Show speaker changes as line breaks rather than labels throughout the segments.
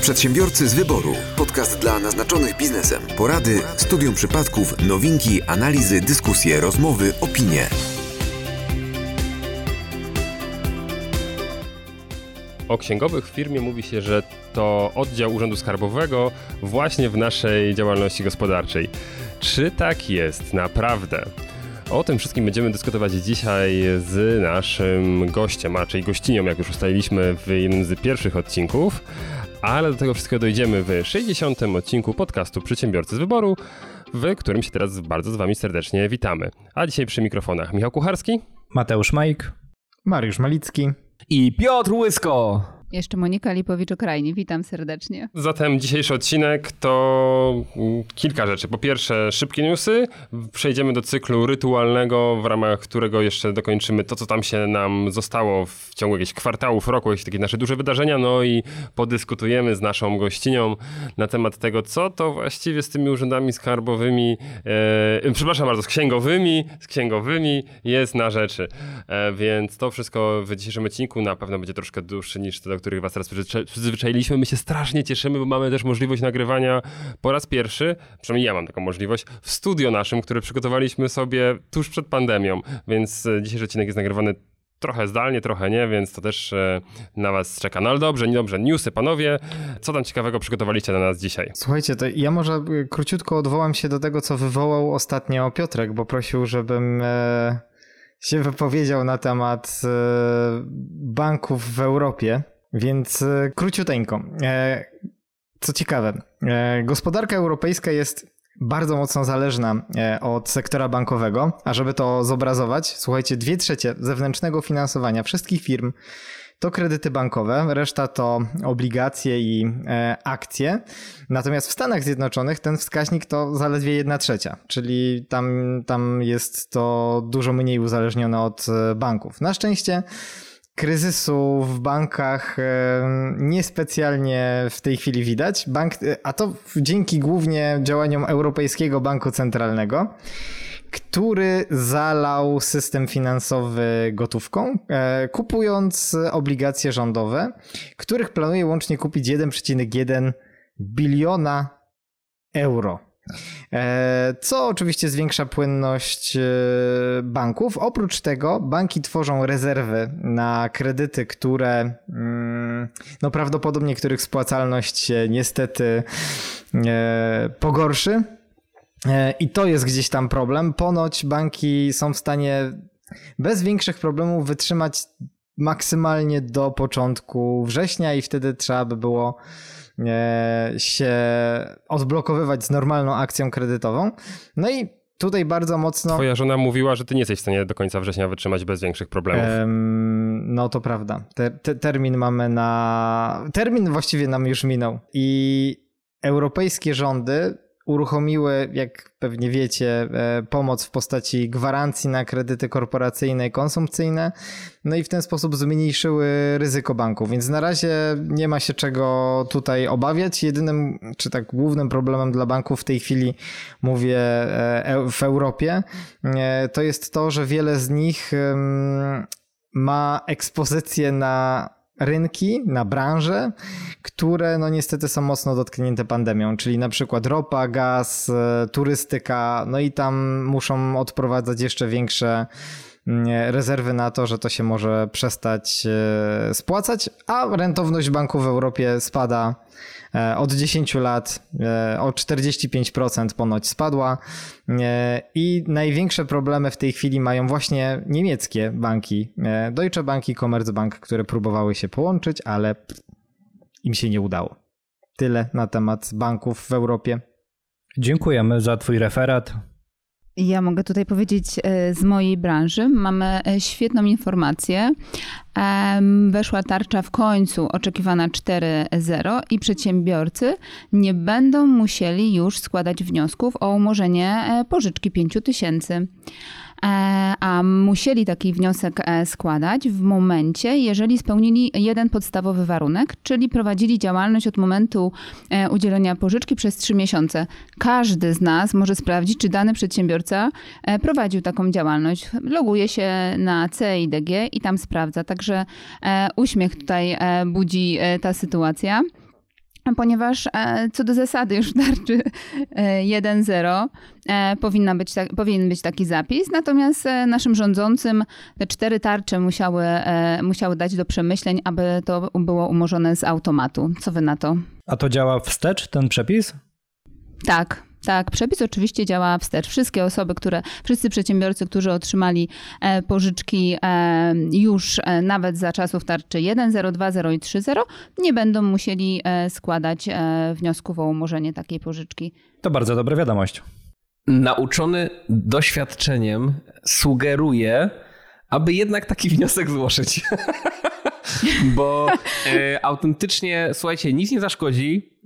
Przedsiębiorcy z wyboru. Podcast dla naznaczonych biznesem. Porady, studium przypadków, nowinki, analizy, dyskusje, rozmowy, opinie.
O księgowych w firmie mówi się, że to oddział Urzędu Skarbowego właśnie w naszej działalności gospodarczej. Czy tak jest naprawdę? O tym wszystkim będziemy dyskutować dzisiaj z naszym gościem, a raczej gościnią, jak już ustaliliśmy w jednym z pierwszych odcinków. Ale do tego wszystkiego dojdziemy w 60. odcinku podcastu Przedsiębiorcy z Wyboru, w którym się teraz bardzo z Wami serdecznie witamy. A dzisiaj przy mikrofonach Michał Kucharski,
Mateusz Majk,
Mariusz Malicki
i Piotr Łysko.
Jeszcze Monika Lipowicz-Okrajni, witam serdecznie.
Zatem dzisiejszy odcinek to mm, kilka rzeczy. Po pierwsze, szybkie newsy. Przejdziemy do cyklu rytualnego, w ramach którego jeszcze dokończymy to, co tam się nam zostało w ciągu jakichś kwartałów roku, jakieś takie nasze duże wydarzenia. No i podyskutujemy z naszą gościnią na temat tego, co to właściwie z tymi urzędami skarbowymi, e, przepraszam bardzo, z księgowymi, z księgowymi jest na rzeczy. E, więc to wszystko w dzisiejszym odcinku na pewno będzie troszkę dłuższy niż to, których was teraz przyzwyczailiśmy. My się strasznie cieszymy, bo mamy też możliwość nagrywania po raz pierwszy, przynajmniej ja mam taką możliwość, w studio naszym, które przygotowaliśmy sobie tuż przed pandemią, więc e, dzisiejszy odcinek jest nagrywany trochę zdalnie, trochę nie, więc to też e, na was czeka. No ale dobrze, niedobrze. Newsy, panowie. Co tam ciekawego przygotowaliście na nas dzisiaj?
Słuchajcie, to ja może e, króciutko odwołam się do tego, co wywołał ostatnio Piotrek, bo prosił, żebym się wypowiedział na temat banków w Europie. Więc e, króciuteńko. E, co ciekawe, e, gospodarka europejska jest bardzo mocno zależna od sektora bankowego, a żeby to zobrazować, słuchajcie, dwie trzecie zewnętrznego finansowania wszystkich firm to kredyty bankowe, reszta to obligacje i akcje. Natomiast w Stanach Zjednoczonych ten wskaźnik to zaledwie jedna trzecia, czyli tam, tam jest to dużo mniej uzależnione od banków. Na szczęście kryzysu w bankach niespecjalnie w tej chwili widać. Bank, a to dzięki głównie działaniom Europejskiego Banku Centralnego który zalał system finansowy gotówką, e, kupując obligacje rządowe, których planuje łącznie kupić 1,1 biliona euro. E, co oczywiście zwiększa płynność e, banków. Oprócz tego banki tworzą rezerwy na kredyty, które mm, no prawdopodobnie których spłacalność się niestety e, pogorszy. I to jest gdzieś tam problem. Ponoć banki są w stanie bez większych problemów wytrzymać maksymalnie do początku września i wtedy trzeba by było się odblokowywać z normalną akcją kredytową. No i tutaj bardzo mocno.
Twoja żona mówiła, że ty nie jesteś w stanie do końca września wytrzymać bez większych problemów.
no to prawda. Te, te, termin mamy na. Termin właściwie nam już minął. I europejskie rządy uruchomiły, jak pewnie wiecie, e, pomoc w postaci gwarancji na kredyty korporacyjne i konsumpcyjne, no i w ten sposób zmniejszyły ryzyko banków, więc na razie nie ma się czego tutaj obawiać. Jedynym, czy tak głównym problemem dla banków w tej chwili, mówię e, w Europie, e, to jest to, że wiele z nich ma ekspozycję na rynki, na branże, które no niestety są mocno dotknięte pandemią, czyli na przykład ropa, gaz, e, turystyka, no i tam muszą odprowadzać jeszcze większe mm, rezerwy na to, że to się może przestać e, spłacać, a rentowność banków w Europie spada od 10 lat e, o 45% ponoć spadła e, i największe problemy w tej chwili mają właśnie niemieckie banki, Deutsche Bank i Commerzbank, które próbowały się połączyć, ale im się nie udało. Tyle na temat banków w Europie.
Dziękujemy za Twój referat.
Ja mogę tutaj powiedzieć z mojej branży. Mamy świetną informację. Weszła tarcza w końcu oczekiwana 4.0 i przedsiębiorcy nie będą musieli już składać wniosków o umorzenie e, pożyczki 5000. tysięcy. E, a musieli taki wniosek e, składać w momencie, jeżeli spełnili jeden podstawowy warunek, czyli prowadzili działalność od momentu e, udzielenia pożyczki przez trzy miesiące. Każdy z nas może sprawdzić, czy dany przedsiębiorca prowadził taką działalność. Loguje się na CIDG i tam sprawdza. Także uśmiech tutaj budzi ta sytuacja. Ponieważ e, co do zasady już w tarczy e, 1.0 e, powinna być ta, powinien być taki zapis, natomiast e, naszym rządzącym te cztery tarcze musiały, e, musiały dać do przemyśleń, aby to było umorzone z automatu. Co wy na to?
A to działa wstecz, ten przepis?
Tak, tak, przepis oczywiście działa wstecz. Wszystkie osoby, które, wszyscy przedsiębiorcy, którzy otrzymali e, pożyczki e, już e, nawet za czasów tarczy 1, 0, 2, 0 i 3, 0, nie będą musieli składać wniosków o umorzenie takiej pożyczki.
To bardzo dobra wiadomość.
Nauczony doświadczeniem sugeruje, aby jednak taki wniosek złożyć. bo e, autentycznie, słuchajcie, nic nie zaszkodzi,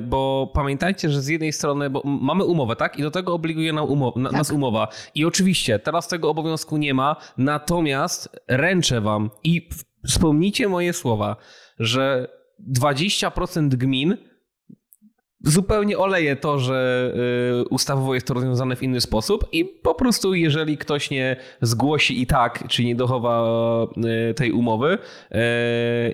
bo pamiętajcie, że z jednej strony, bo mamy umowę, tak? I do tego obliguje nam umow, na,
Tak.
nas umowa. I oczywiście, teraz tego obowiązku nie ma, natomiast ręczę wam i wspomnijcie moje słowa, że 20% gmin zupełnie oleje to, że y, ustawowo jest to rozwiązane w inny sposób i po prostu jeżeli ktoś nie zgłosi i tak, czy nie dochowa y, tej umowy y,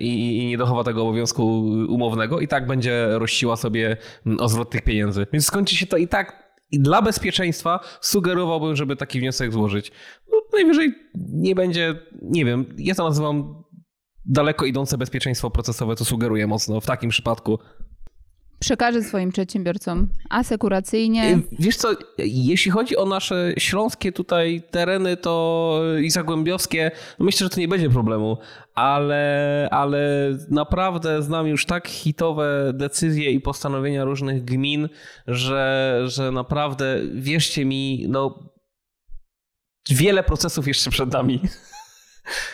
i, nie dochowa tego obowiązku umownego i tak będzie rościła sobie mm, o zwrot tych pieniędzy. Więc skończy się to i tak i dla bezpieczeństwa sugerowałbym, żeby taki wniosek złożyć. No, najwyżej nie będzie, nie wiem, ja to nazywam daleko idące bezpieczeństwo procesowe, to sugeruję mocno w takim przypadku.
Przekażę swoim przedsiębiorcom asekuracyjnie.
Y, Wiesz co, jeśli chodzi o nasze śląskie tutaj tereny to i zagłębiowskie, no myślę, że to nie będzie problemu, ale, ale naprawdę znam już tak hitowe decyzje i postanowienia różnych gmin, że, że naprawdę wierzcie mi, no wiele procesów jeszcze przed nami.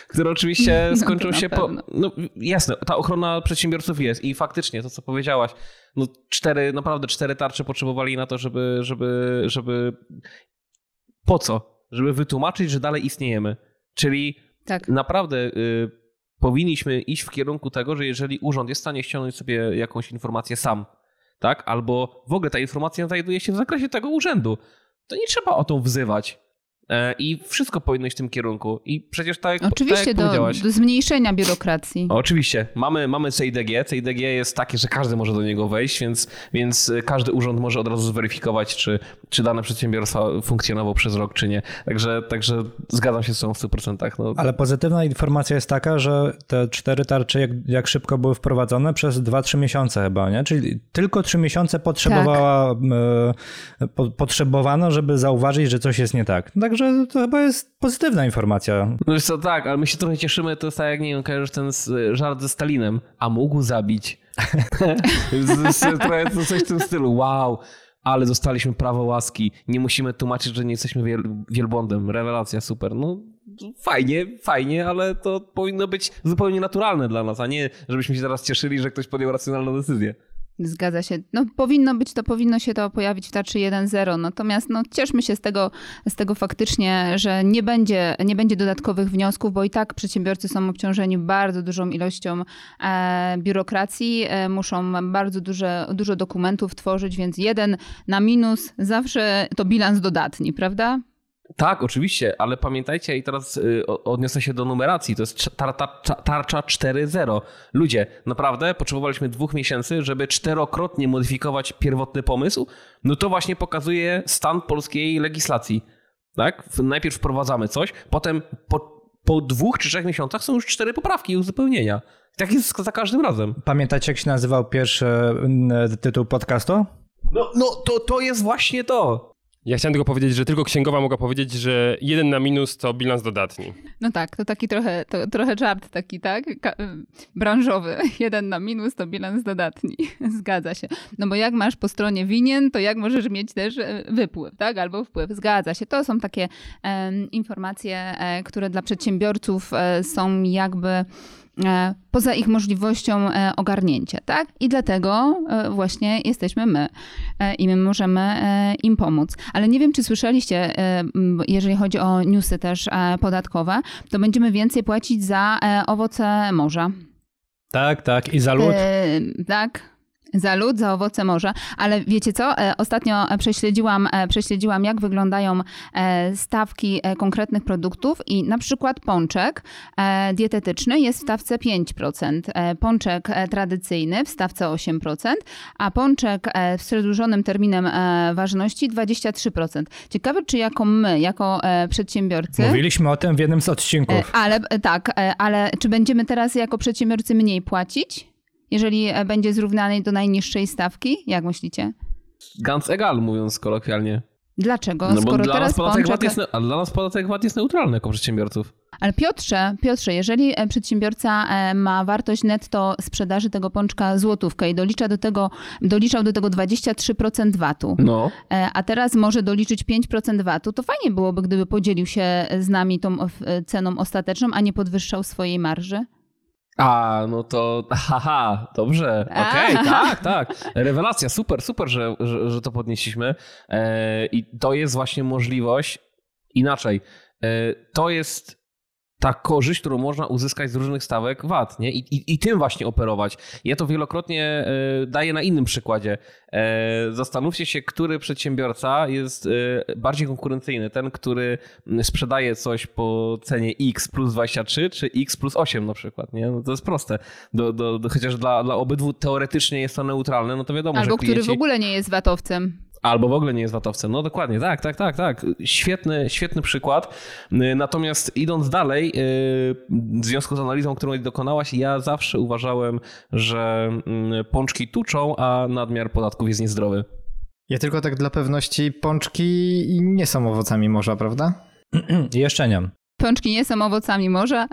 Które oczywiście
No
skończą
na
się po. No jasne, ta ochrona przedsiębiorców jest i faktycznie to, co powiedziałaś, no cztery, naprawdę cztery tarcze potrzebowali na to, żeby, żeby, żeby. Po co? Żeby wytłumaczyć, że dalej istniejemy. Czyli
Tak.
naprawdę y, powinniśmy iść w kierunku tego, że jeżeli urząd jest w stanie ściągnąć sobie jakąś informację sam, tak, albo w ogóle ta informacja znajduje się w zakresie tego urzędu, to nie trzeba o tą wzywać. E, I wszystko powinno iść w tym kierunku. I przecież tak, tak
Oczywiście
jak
do, do zmniejszenia biurokracji.
Oczywiście, mamy, mamy CIDG. CIDG jest takie, że każdy może do niego wejść, więc, więc każdy urząd może od razu zweryfikować, czy, czy dane przedsiębiorstwo funkcjonowało przez rok, czy nie. Także, także zgadzam się z tą w 100%. No,
Ale pozytywna informacja jest taka, że te cztery tarcze jak, jak szybko były wprowadzone przez 2-3 miesiące chyba, nie? Czyli tylko 3 miesiące potrzebowała, e, po, potrzebowano, żeby zauważyć, że coś jest nie tak. Także to chyba jest pozytywna informacja.
No co, tak, ale my się trochę cieszymy, to jest tak jak, nie wiem, kojarzysz ten żart ze Stalinem, a mógł zabić. trochę coś w tym stylu, wow, ale dostaliśmy prawo łaski, nie musimy tłumaczyć, że nie jesteśmy wiel, wielbłądem, rewelacja, super, no fajnie, fajnie, ale to powinno być zupełnie naturalne dla nas, a nie, żebyśmy się teraz cieszyli, że ktoś podjął racjonalną decyzję.
Zgadza się. No, powinno być to, powinno się to pojawić w tarczy 1.0. Natomiast no, cieszmy się z tego, z tego faktycznie, że nie będzie, nie będzie dodatkowych wniosków, bo i tak przedsiębiorcy są obciążeni bardzo dużą ilością e, biurokracji, e, muszą bardzo duże, dużo dokumentów tworzyć, więc jeden na minus zawsze to bilans dodatni, prawda?
Tak, oczywiście, ale pamiętajcie, i teraz y, odniosę się do numeracji, to jest cz- tar, tarcza, tarcza 4.0. Ludzie, naprawdę potrzebowaliśmy dwóch miesięcy, żeby czterokrotnie modyfikować pierwotny pomysł. No to właśnie pokazuje stan polskiej legislacji. Tak? Najpierw wprowadzamy coś, potem po, po dwóch czy trzech miesiącach są już cztery poprawki i uzupełnienia. Tak jest za każdym razem.
Pamiętacie, jak się nazywał pierwszy tytuł podcastu?
No, no to, to jest właśnie to.
Ja chciałem tylko powiedzieć, że tylko księgowa mogła powiedzieć, że jeden na minus to bilans dodatni.
No tak, to taki trochę, to, trochę żart taki, tak? Ka- branżowy. Jeden na minus to bilans dodatni. Zgadza się. No bo jak masz po stronie winien, to jak możesz mieć też e, wypływ, tak? Albo wpływ. Zgadza się. To są takie em, informacje, e, które dla przedsiębiorców e, są jakby e, poza ich możliwością e, ogarnięcia, tak? I dlatego e, właśnie jesteśmy my e, i my możemy e, im pomóc. Ale nie wiem, czy słyszeliście, e, jeżeli chodzi o newsy też e, podatkowe, to będziemy więcej płacić za e, owoce morza.
Tak, tak. I za lód.
E, tak. Za lód, za owoce morza, ale wiecie co? E, ostatnio prześledziłam, e, prześledziłam jak wyglądają e, stawki konkretnych produktów i na przykład pączek dietetyczny jest w stawce 5%, pączek tradycyjny w stawce 8%, a pączek z przedłużonym terminem ważności 23%. Ciekawe, czy jako my, jako przedsiębiorcy...
Mówiliśmy o tym w jednym z odcinków.
Ale tak, ale czy będziemy teraz jako przedsiębiorcy mniej płacić? Jeżeli e, będzie zrównany do najniższej stawki? Jak myślicie?
Ganz egal, mówiąc kolokwialnie.
Dlaczego?
No Skoro dla, teraz nas podatek pączek... jest, a dla nas podatek VAT jest neutralny jako przedsiębiorców.
Ale Piotrze, Piotrze, jeżeli e, przedsiębiorca e, ma wartość netto sprzedaży tego pączka złotówkę i dolicza do tego, doliczał do tego 23% VAT-u, no. a teraz może doliczyć 5% VAT-u, to fajnie byłoby, gdyby podzielił się z nami tą ceną ostateczną, a nie podwyższał swojej marży.
A, no to haha, dobrze, okej, okay, tak, tak. Rewelacja, super, super, że, że, że to podnieśliśmy. E, I to jest właśnie możliwość inaczej. E, to jest ta korzyść, którą można uzyskać z różnych stawek VAT, nie? I, i, i tym właśnie operować. Ja to wielokrotnie e, daję na innym przykładzie. E, zastanówcie się, który przedsiębiorca jest e, bardziej konkurencyjny. Ten, który sprzedaje coś po cenie X plus 23, czy X plus 8 na przykład, nie? No to jest proste. Do, do, do, chociaż dla, dla obydwu teoretycznie jest to neutralne, no to wiadomo,
Albo
że klienci...
który w ogóle nie jest VAT-owcem.
Albo w ogóle nie jest watowcem. No dokładnie, tak, tak, tak, tak. Świetny, świetny przykład. Y, natomiast idąc dalej, y, w związku z analizą, którą dokonałaś, ja zawsze uważałem, że mm, pączki tuczą, a nadmiar podatków jest niezdrowy.
Ja tylko tak dla pewności, pączki nie są owocami morza, prawda?
Jeszcze nie.
Pączki nie są owocami morza.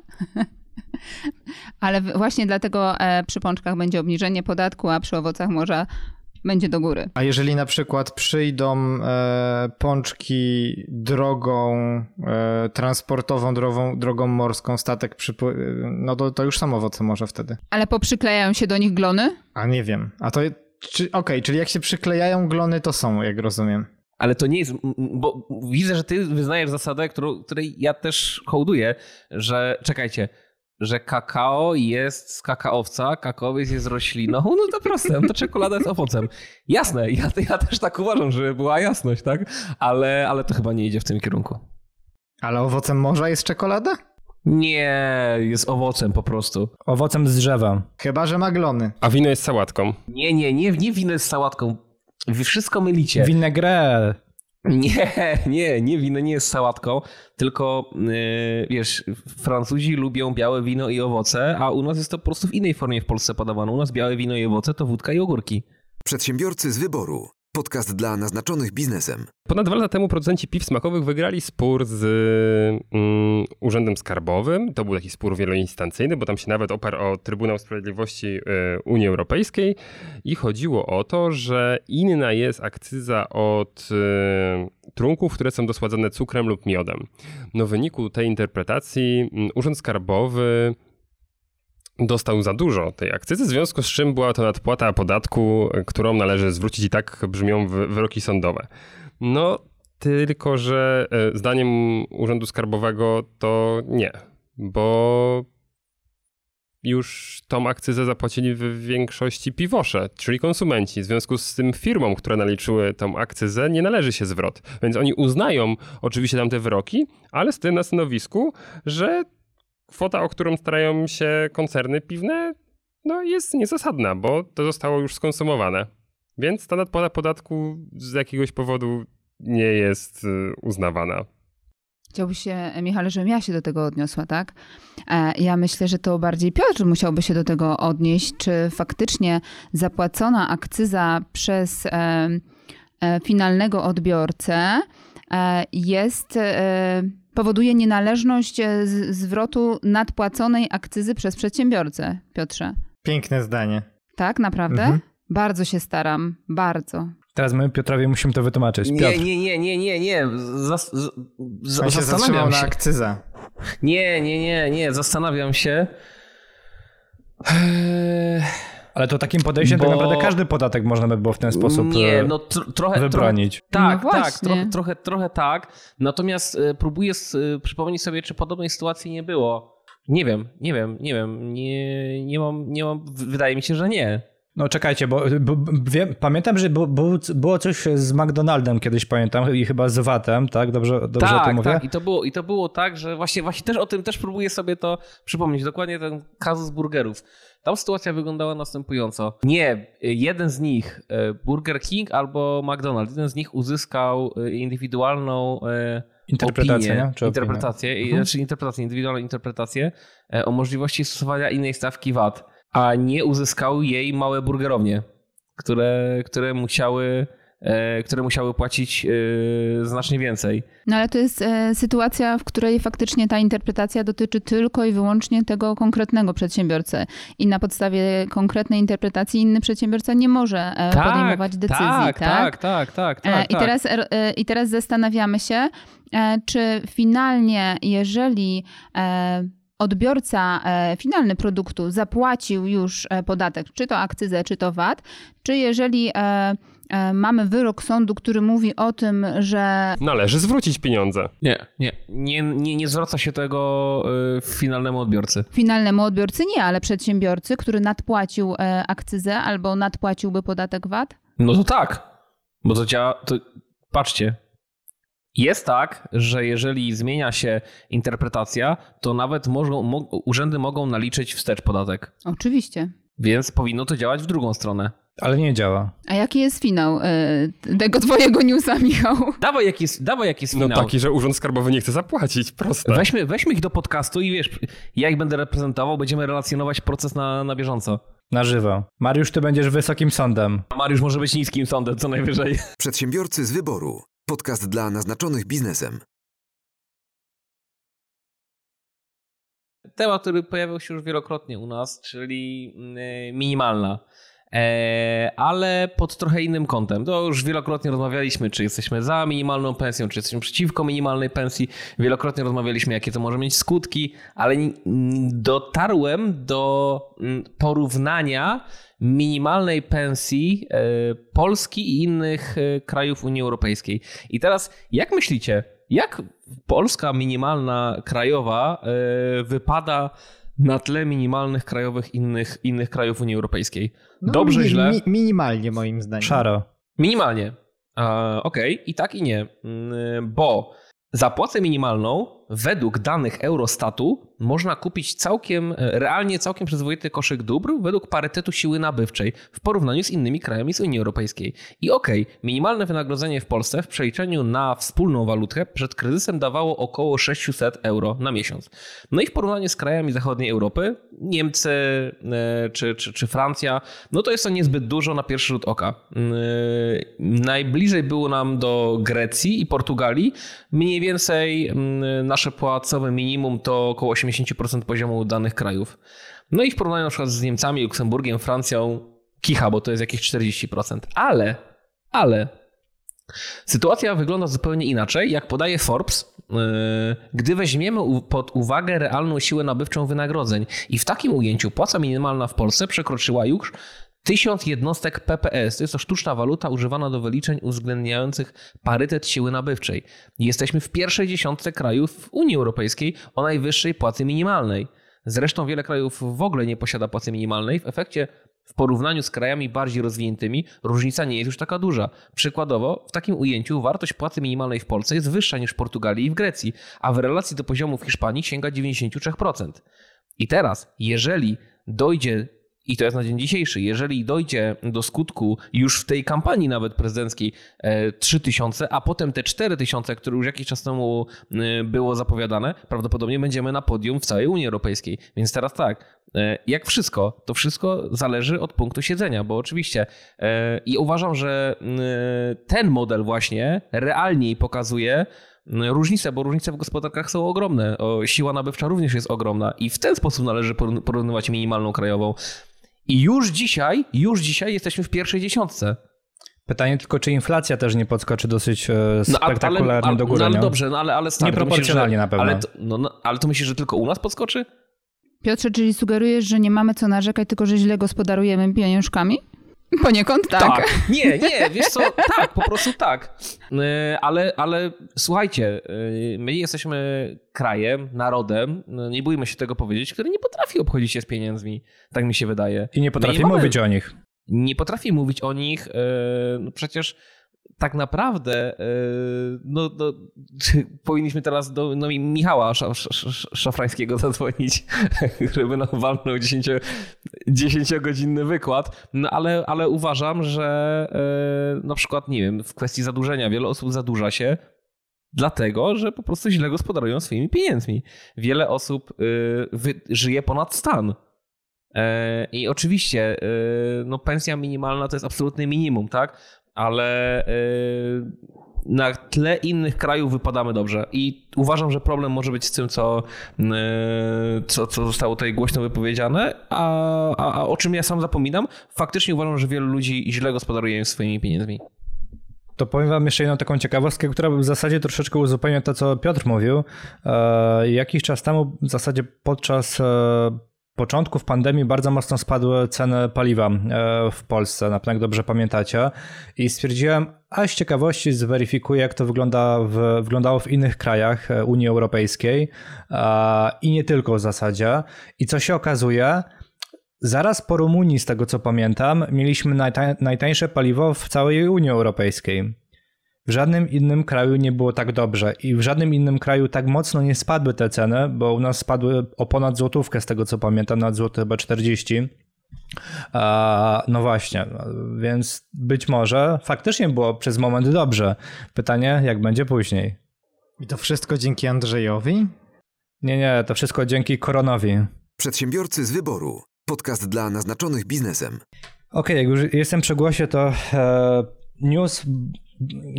Ale właśnie dlatego e, przy pączkach będzie obniżenie podatku, a przy owocach morza będzie do góry.
A jeżeli na przykład przyjdą e, pączki drogą e, transportową, drogą, drogą morską, statek przypływ, no to, to już są owoce może wtedy.
Ale poprzyklejają się do nich glony?
A nie wiem. A to, czy, okej, okay, czyli jak się przyklejają glony, to są, jak rozumiem.
Ale to nie jest, bo widzę, że ty wyznajesz zasadę, którą, której ja też hołduję, że czekajcie, że kakao jest z kakaowca, kakaowiec jest rośliną, no to proste, no to czekolada jest owocem. Jasne, ja, ja też tak uważam, żeby była jasność, tak? Ale, ale to chyba nie idzie w tym kierunku.
Ale owocem morza jest czekolada?
Nie, jest owocem po prostu.
Owocem z drzewa.
Chyba, że ma glony.
A wino jest sałatką.
Nie, nie, nie, nie wino jest sałatką. Wy wszystko mylicie.
Vinaigrette.
Nie, nie, nie wino nie jest sałatką, tylko yy, wiesz, Francuzi lubią białe wino i owoce, a u nas jest to po prostu w innej formie w Polsce podawane. U nas białe wino i owoce to wódka i ogórki.
Przedsiębiorcy z wyboru. Podcast dla naznaczonych biznesem.
Ponad dwa lata temu producenci piw smakowych wygrali spór z mm, Urzędem Skarbowym. To był taki spór wieloinstancyjny, bo tam się nawet oparł o Trybunał Sprawiedliwości y, Unii Europejskiej i chodziło o to, że inna jest akcyza od y, trunków, które są dosładzane cukrem lub miodem. No w wyniku tej interpretacji y, Urząd Skarbowy dostał za dużo tej akcyzy, w związku z czym była to nadpłata podatku, którą należy zwrócić i tak brzmią wyroki sądowe. No, tylko że e, zdaniem Urzędu Skarbowego to nie, bo już tą akcyzę zapłacili w większości piwosze, czyli konsumenci. W związku z tym firmom, które naliczyły tą akcyzę, nie należy się zwrot. Więc oni uznają oczywiście tamte wyroki, ale z tym na stanowisku, że kwota, o którą starają się koncerny piwne, no jest niezasadna, bo to zostało już skonsumowane. Więc ta nadpłata podatku z jakiegoś powodu nie jest y, uznawana.
Chciałby się, Michale, żebym ja się do tego odniosła, tak? E, ja myślę, że to bardziej Piotr musiałby się do tego odnieść, czy faktycznie zapłacona akcyza przez e, e, finalnego odbiorcę jest powoduje nienależność e, zwrotu nadpłaconej akcyzy przez przedsiębiorcę, Piotrze.
Piękne zdanie.
Tak, naprawdę? Mhm. Bardzo się staram, bardzo.
Teraz my Piotrowi musimy to wytłumaczyć.
Piotr. Nie, nie, nie, nie, nie, nie. Zas,
z, się zastanawiam się. na akcyza.
Nie, nie, nie, nie. Zastanawiam się.
Eee... Ale to takim podejściem Bo... tak naprawdę każdy podatek można by było w ten sposób nie, e, no, tr trochę, wybronić.
Trochę, tak, no tak, trochę, trochę, trochę tak. Natomiast e, próbuję e, przypomnieć sobie, czy podobnej sytuacji nie było. Nie wiem, nie wiem, nie wiem. Nie, nie, mam, nie mam, wydaje mi się, że nie.
No czekajcie, bo, bo, wiem, pamiętam, że było, było coś z McDonaldem kiedyś, pamiętam, i chyba z VAT-em, tak? Dobrze, dobrze
tak,
o tym mówię?
Tak, i to, było, i to było tak, że właśnie, właśnie też o tym też próbuję sobie to przypomnieć. Dokładnie ten kazus burgerów. Tam sytuacja wyglądała następująco. Nie, jeden z nich, e, Burger King albo McDonald's, jeden z nich uzyskał e, indywidualną e,
interpretację,
opinię, Czy interpretację, mhm. znaczy interpretację, indywidualną interpretację o możliwości stosowania innej stawki VAT, a nie uzyskały jej małe burgerownie, które, które musiały E, które musiały płacić e, znacznie więcej.
No ale to jest e, sytuacja, w której faktycznie ta interpretacja dotyczy tylko i wyłącznie tego konkretnego przedsiębiorcy. I na podstawie konkretnej interpretacji inny przedsiębiorca nie może tak, podejmować decyzji.
Tak, tak, tak, tak. tak,
I, tak. Teraz, I teraz zastanawiamy się, czy finalnie, jeżeli odbiorca finalny produktu zapłacił już podatek, czy to akcyzę, czy to VAT, czy jeżeli E, mamy wyrok sądu, który mówi o tym, że.
Należy zwrócić pieniądze.
Nie, nie, nie, nie, nie zwraca się tego e, finalnemu odbiorcy.
Finalnemu odbiorcy nie, ale przedsiębiorcy, który nadpłacił e, akcyzę albo nadpłaciłby podatek VAT?
No to tak, bo to działa. To, patrzcie. Jest tak, że jeżeli zmienia się interpretacja, to nawet mogą, mo, urzędy mogą naliczyć wstecz podatek.
Oczywiście.
Więc powinno to działać w drugą stronę.
Ale nie działa.
A jaki jest finał y, tego twojego newsa, Michał?
Dawaj, jaki jest, dawaj, jaki jest
no
finał.
No taki, że Urząd Skarbowy nie chce zapłacić, proste.
Weźmy, weźmy ich do podcastu i wiesz, ja ich będę reprezentował, będziemy relacjonować proces na, na bieżąco.
Na żywo. Mariusz, ty będziesz wysokim sądem.
A Mariusz może być niskim sądem, co najwyżej.
Przedsiębiorcy z wyboru. Podcast dla naznaczonych biznesem.
Temat, który pojawiał się już wielokrotnie u nas, czyli mm, minimalna. E, ale pod trochę innym kątem. To już wielokrotnie rozmawialiśmy, czy jesteśmy za minimalną pensją, czy jesteśmy przeciwko minimalnej pensji. Wielokrotnie rozmawialiśmy, jakie to może mieć skutki, ale dotarłem do mm, porównania minimalnej pensji e, Polski i innych e, krajów Unii Europejskiej. I teraz, jak myślicie, jak polska minimalna krajowa wypada na tle minimalnych krajowych innych, innych krajów Unii Europejskiej.
No,
Dobrze,
mi,
źle?
Mi, minimalnie moim zdaniem.
Szaro.
Minimalnie. Okej, okay. i tak i nie, mm, bo Zapłacę minimalną według danych Eurostatu można kupić całkiem, realnie całkiem przyzwoity koszyk dóbr według parytetu siły nabywczej w porównaniu z innymi krajami z Unii Europejskiej. I okej, okay, minimalne wynagrodzenie w Polsce w przeliczeniu na wspólną walutę przed kryzysem dawało około 600 euro na miesiąc. No i w porównaniu z krajami zachodniej Europy, Niemcy e, czy, czy, czy Francja, no to jest to niezbyt dużo na pierwszy rzut oka. E, najbliżej było nam do Grecji i Portugalii, mniej więcej mm, nasze płacowe minimum to około 80% poziomu danych krajów. No i w porównaniu na przykład z Niemcami, Luksemburgiem, Francją, kicha, bo to jest jakieś 40%. Ale, ale sytuacja wygląda zupełnie inaczej. Jak podaje Forbes, yy, gdy weźmiemy pod uwagę realną siłę nabywczą wynagrodzeń i w takim ujęciu płaca minimalna w Polsce przekroczyła już Tysiąc jednostek PPS to jest to sztuczna waluta używana do wyliczeń uwzględniających parytet siły nabywczej. Jesteśmy w pierwszej dziesiątce krajów Unii Europejskiej o najwyższej płacy minimalnej. Zresztą wiele krajów w ogóle nie posiada płacy minimalnej. W efekcie, w porównaniu z krajami bardziej rozwiniętymi, różnica nie jest już taka duża. Przykładowo, w takim ujęciu wartość płacy minimalnej w Polsce jest wyższa niż w Portugalii i w Grecji, a w relacji do poziomu w Hiszpanii sięga 93%. I teraz, jeżeli dojdzie i to jest na dzień dzisiejszy. Jeżeli dojdzie do skutku już w tej kampanii nawet prezydenckiej 3000, e, a potem te 4000, które już jakiś czas temu e, było zapowiadane, prawdopodobnie będziemy na podium w całej Unii Europejskiej. Więc teraz tak, e, jak wszystko, to wszystko zależy od punktu siedzenia, bo oczywiście i uważam, że ten model właśnie realniej pokazuje, różnice, bo różnice w gospodarkach są ogromne. Siła nabywcza również jest ogromna i w ten sposób należy porównywać minimalną krajową. I już dzisiaj, już dzisiaj jesteśmy w pierwszej dziesiątce.
Pytanie tylko, czy inflacja też nie podskoczy dosyć e, spektakularnie
no, ale,
do góry. No,
ale dobrze, no ale, ale
stary, Nieproporcjonalnie myślisz, że, na pewno.
Ale to, no, no, ale to myślisz, że tylko u nas podskoczy?
Piotrze, czyli sugerujesz, że nie mamy co narzekać, tylko że źle gospodarujemy pieniążkami? Poniekąd tak. tak.
Nie, nie, wiesz co, tak, po prostu tak. E, ale, ale słuchajcie, e, my jesteśmy krajem, narodem, no, nie bójmy się tego powiedzieć, który nie potrafi obchodzić się z pieniędzmi, tak mi się wydaje.
I nie potrafi mówić o nich.
nie potrafi mówić o nich, no przecież tak naprawdę no, no, powinniśmy teraz do no, Michała Szafrańskiego zadzwonić, żeby nam walnął 10, 10-godzinny wykład, no ale, ale uważam, że na przykład, nie wiem, w kwestii zadłużenia wiele osób zadłuża się dlatego, że po prostu źle gospodarują swoimi pieniędzmi. Wiele osób żyje ponad stan. E, I oczywiście no, pensja minimalna to jest absolutne minimum, tak? ale na tle innych krajów wypadamy dobrze. I uważam, że problem może być z tym, co, y, co, co zostało tutaj głośno wypowiedziane, a, a, a o czym ja sam zapominam. Faktycznie uważam, że wielu ludzi źle gospodaruje swoimi pieniędzmi.
To powiem wam jeszcze jedną taką ciekawostkę, która w zasadzie troszeczkę uzupełnia to, co Piotr mówił. E, jakiś czas temu, w zasadzie podczas e, początków pandemii bardzo mocno spadły ceny paliwa e, w Polsce, na pewno jak dobrze pamiętacie. I stwierdziłem, a z ciekawości zweryfikuję, jak to wygląda w, wyglądało w innych krajach e, Unii Europejskiej i nie tylko w zasadzie. I co się okazuje, zaraz po Rumunii, z tego co pamiętam, mieliśmy najtańsze paliwo w całej Unii Europejskiej. W żadnym innym kraju nie było tak dobrze i w żadnym innym kraju tak mocno nie spadły te ceny, bo u nas spadły o ponad złotówkę z tego co pamiętam, nad złoty chyba 40. A, no właśnie, więc być może faktycznie było przez moment dobrze. Pytanie, jak będzie później?
I to wszystko dzięki Andrzejowi?
Nie, nie, to wszystko dzięki koronowi.
Przedsiębiorcy z wyboru. Podcast dla naznaczonych biznesem.
Okej, okay, jak już jestem przy głosie, to e, news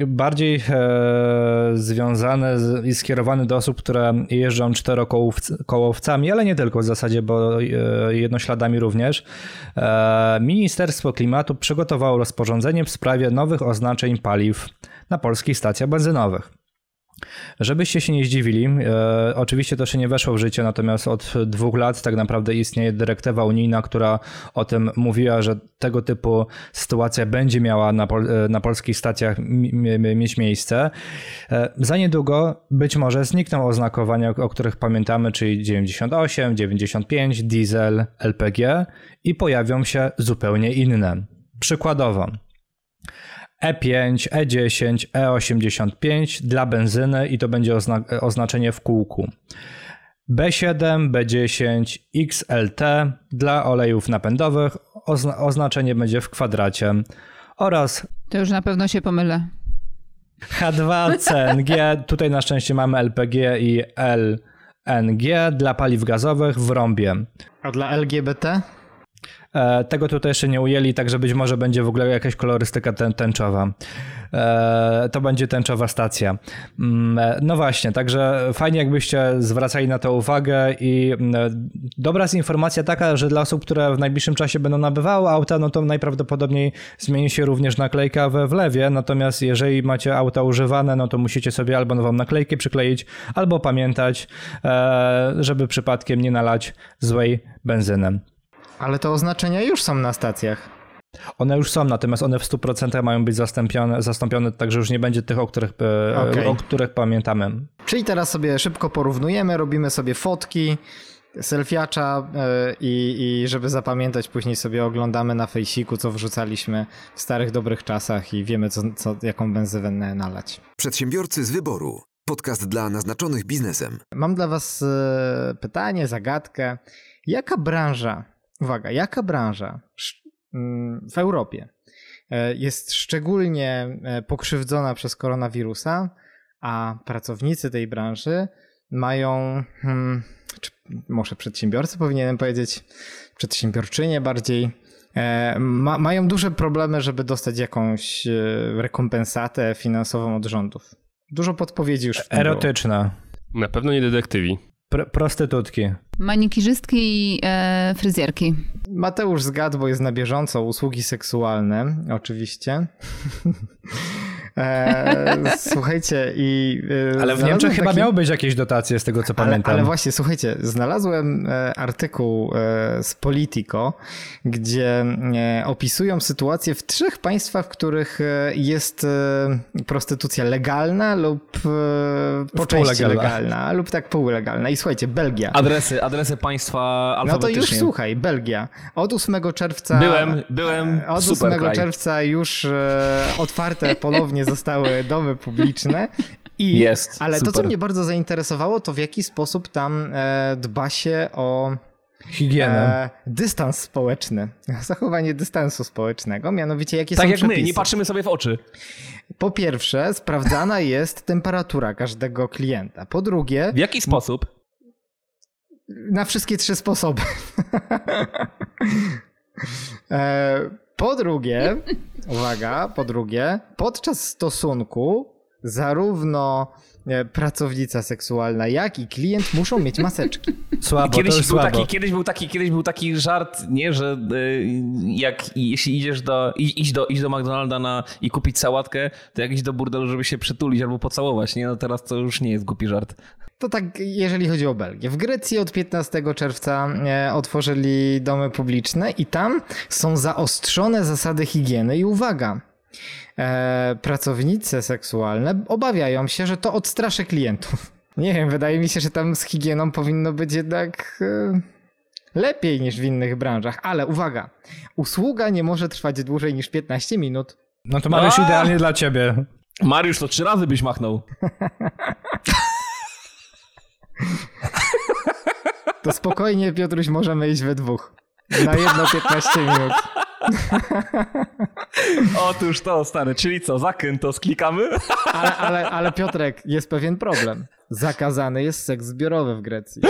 bardziej e, związane z, i skierowane do osób, które jeżdżą czterokołowcami, ale nie tylko w zasadzie, bo e, jednośladami również. E, Ministerstwo Klimatu przygotowało rozporządzenie w sprawie nowych oznaczeń paliw na polskich stacjach benzynowych. Żebyście się nie zdziwili, e, oczywiście to jeszcze nie weszło w życie, natomiast od dwóch lat tak naprawdę istnieje dyrektywa unijna, która o tym mówiła, że tego typu sytuacja będzie miała na, pol, e, na polskich stacjach mieć miejsce. E, za niedługo być może znikną oznakowania, o których pamiętamy, czyli 98, 95, diesel, LPG i pojawią się zupełnie inne. Przykładowo, e5, E10, E85 dla benzyny i to będzie ozna oznaczenie w kółku. B7, B10, XLT dla olejów napędowych, ozna oznaczenie będzie w kwadracie oraz...
To już na pewno się pomylę.
H2, CNG, tutaj na szczęście mamy LPG i LNG dla paliw gazowych w rąbie.
A dla LGBT?
E, tego tutaj jeszcze nie ujęli, także być może będzie w ogóle jakaś kolorystyka tęczowa. E, to będzie tęczowa stacja. Mm, e, no właśnie, także fajnie jakbyście zwracali na to uwagę i mm, dobra jest informacja taka, że dla osób, które w najbliższym czasie będą nabywały auta, no to najprawdopodobniej zmieni się również naklejka we wlewie, natomiast jeżeli macie auta używane, no to musicie sobie albo nową naklejkę przykleić, albo pamiętać, żeby przypadkiem nie nalać złej benzyny.
Ale te oznaczenia już są na stacjach.
One już są, natomiast one w 100% mają być zastąpione, zastąpione, także już nie będzie tych, o których, e, okay. o których pamiętamy.
Czyli teraz sobie szybko porównujemy, robimy sobie fotki, selfiacza e, i, i żeby zapamiętać, później sobie oglądamy na fejsiku, co wrzucaliśmy w starych dobrych czasach i wiemy, co, co, jaką benzynę nalać.
Przedsiębiorcy z wyboru. Podcast dla naznaczonych biznesem.
Mam dla Was e, pytanie, zagadkę. Jaka branża uwaga, jaka branża mm, w Europie e, jest szczególnie e, pokrzywdzona przez koronawirusa, a pracownicy tej branży mają, hmm, czy może przedsiębiorcy powinienem powiedzieć, przedsiębiorczynie bardziej, e, ma, mają duże problemy, żeby dostać jakąś rekompensatę finansową od rządów. Dużo podpowiedzi już.
Erotyczna.
Na pewno nie detektywi.
Pr prostytutki.
Manikirzystki i e, fryzjerki.
Mateusz zgadł, bo jest na bieżąco. Usługi seksualne, oczywiście. E, słuchajcie, i.
E, ale w Niemczech taki... chyba miały być jakieś dotacje, z tego co
ale,
pamiętam.
Ale właśnie, słuchajcie, znalazłem e, artykuł z Politico, gdzie opisują sytuację w trzech państwach, w których jest prostytucja legalna lub po części legalna, lub tak półlegalna. I słuchajcie, Belgia.
Adresy, adresy państwa alfabetycznie.
No to już słuchaj, Belgia. Od 8 czerwca.
Byłem, byłem.
Od 8 czerwca już otwarte ponownie zostały domy publiczne. I,
Jest.
Ale
super.
to, co mnie bardzo zainteresowało, to w jaki sposób tam e, dba się o
higienę.
E, dystans społeczny, zachowanie dystansu społecznego, mianowicie jakie
tak
są
jak
przepisy.
my, nie patrzymy sobie w oczy.
Po pierwsze, sprawdzana jest temperatura każdego klienta. Po drugie...
W jaki sposób?
Na wszystkie trzy sposoby. e, po drugie, uwaga, po drugie, podczas stosunku zarówno e, pracownica seksualna, jak i klient muszą mieć maseczki.
Słabo,
kiedyś, był
słabo.
Taki, kiedyś, był taki, kiedyś był taki żart, nie, że y, jak jeśli idziesz do, idź do, idź do McDonalda na, i kupić sałatkę, to jak iść do burdelu, żeby się przytulić albo pocałować, nie? No teraz to już nie jest głupi żart.
To tak, jeżeli chodzi o Belgię. W Grecji od 15 czerwca e, otworzyli domy publiczne i tam są zaostrzone zasady higieny i uwaga, e, pracownice seksualne obawiają się, że to odstraszy klientów. Nie wiem, wydaje mi się, że tam z higieną powinno być jednak e, lepiej niż w innych branżach, ale uwaga, usługa nie może trwać dłużej niż 15 minut.
No to Mariusz idealnie dla ciebie.
Mariusz, to trzy razy byś machnął.
To spokojnie, Piotruś, możemy iść we dwóch. Na jedno 15 minut.
Otóż to, stary, czyli co, zakyn to sklikamy?
Ale, ale, ale Piotrek, jest pewien problem. Zakazany jest seks zbiorowy w Grecji.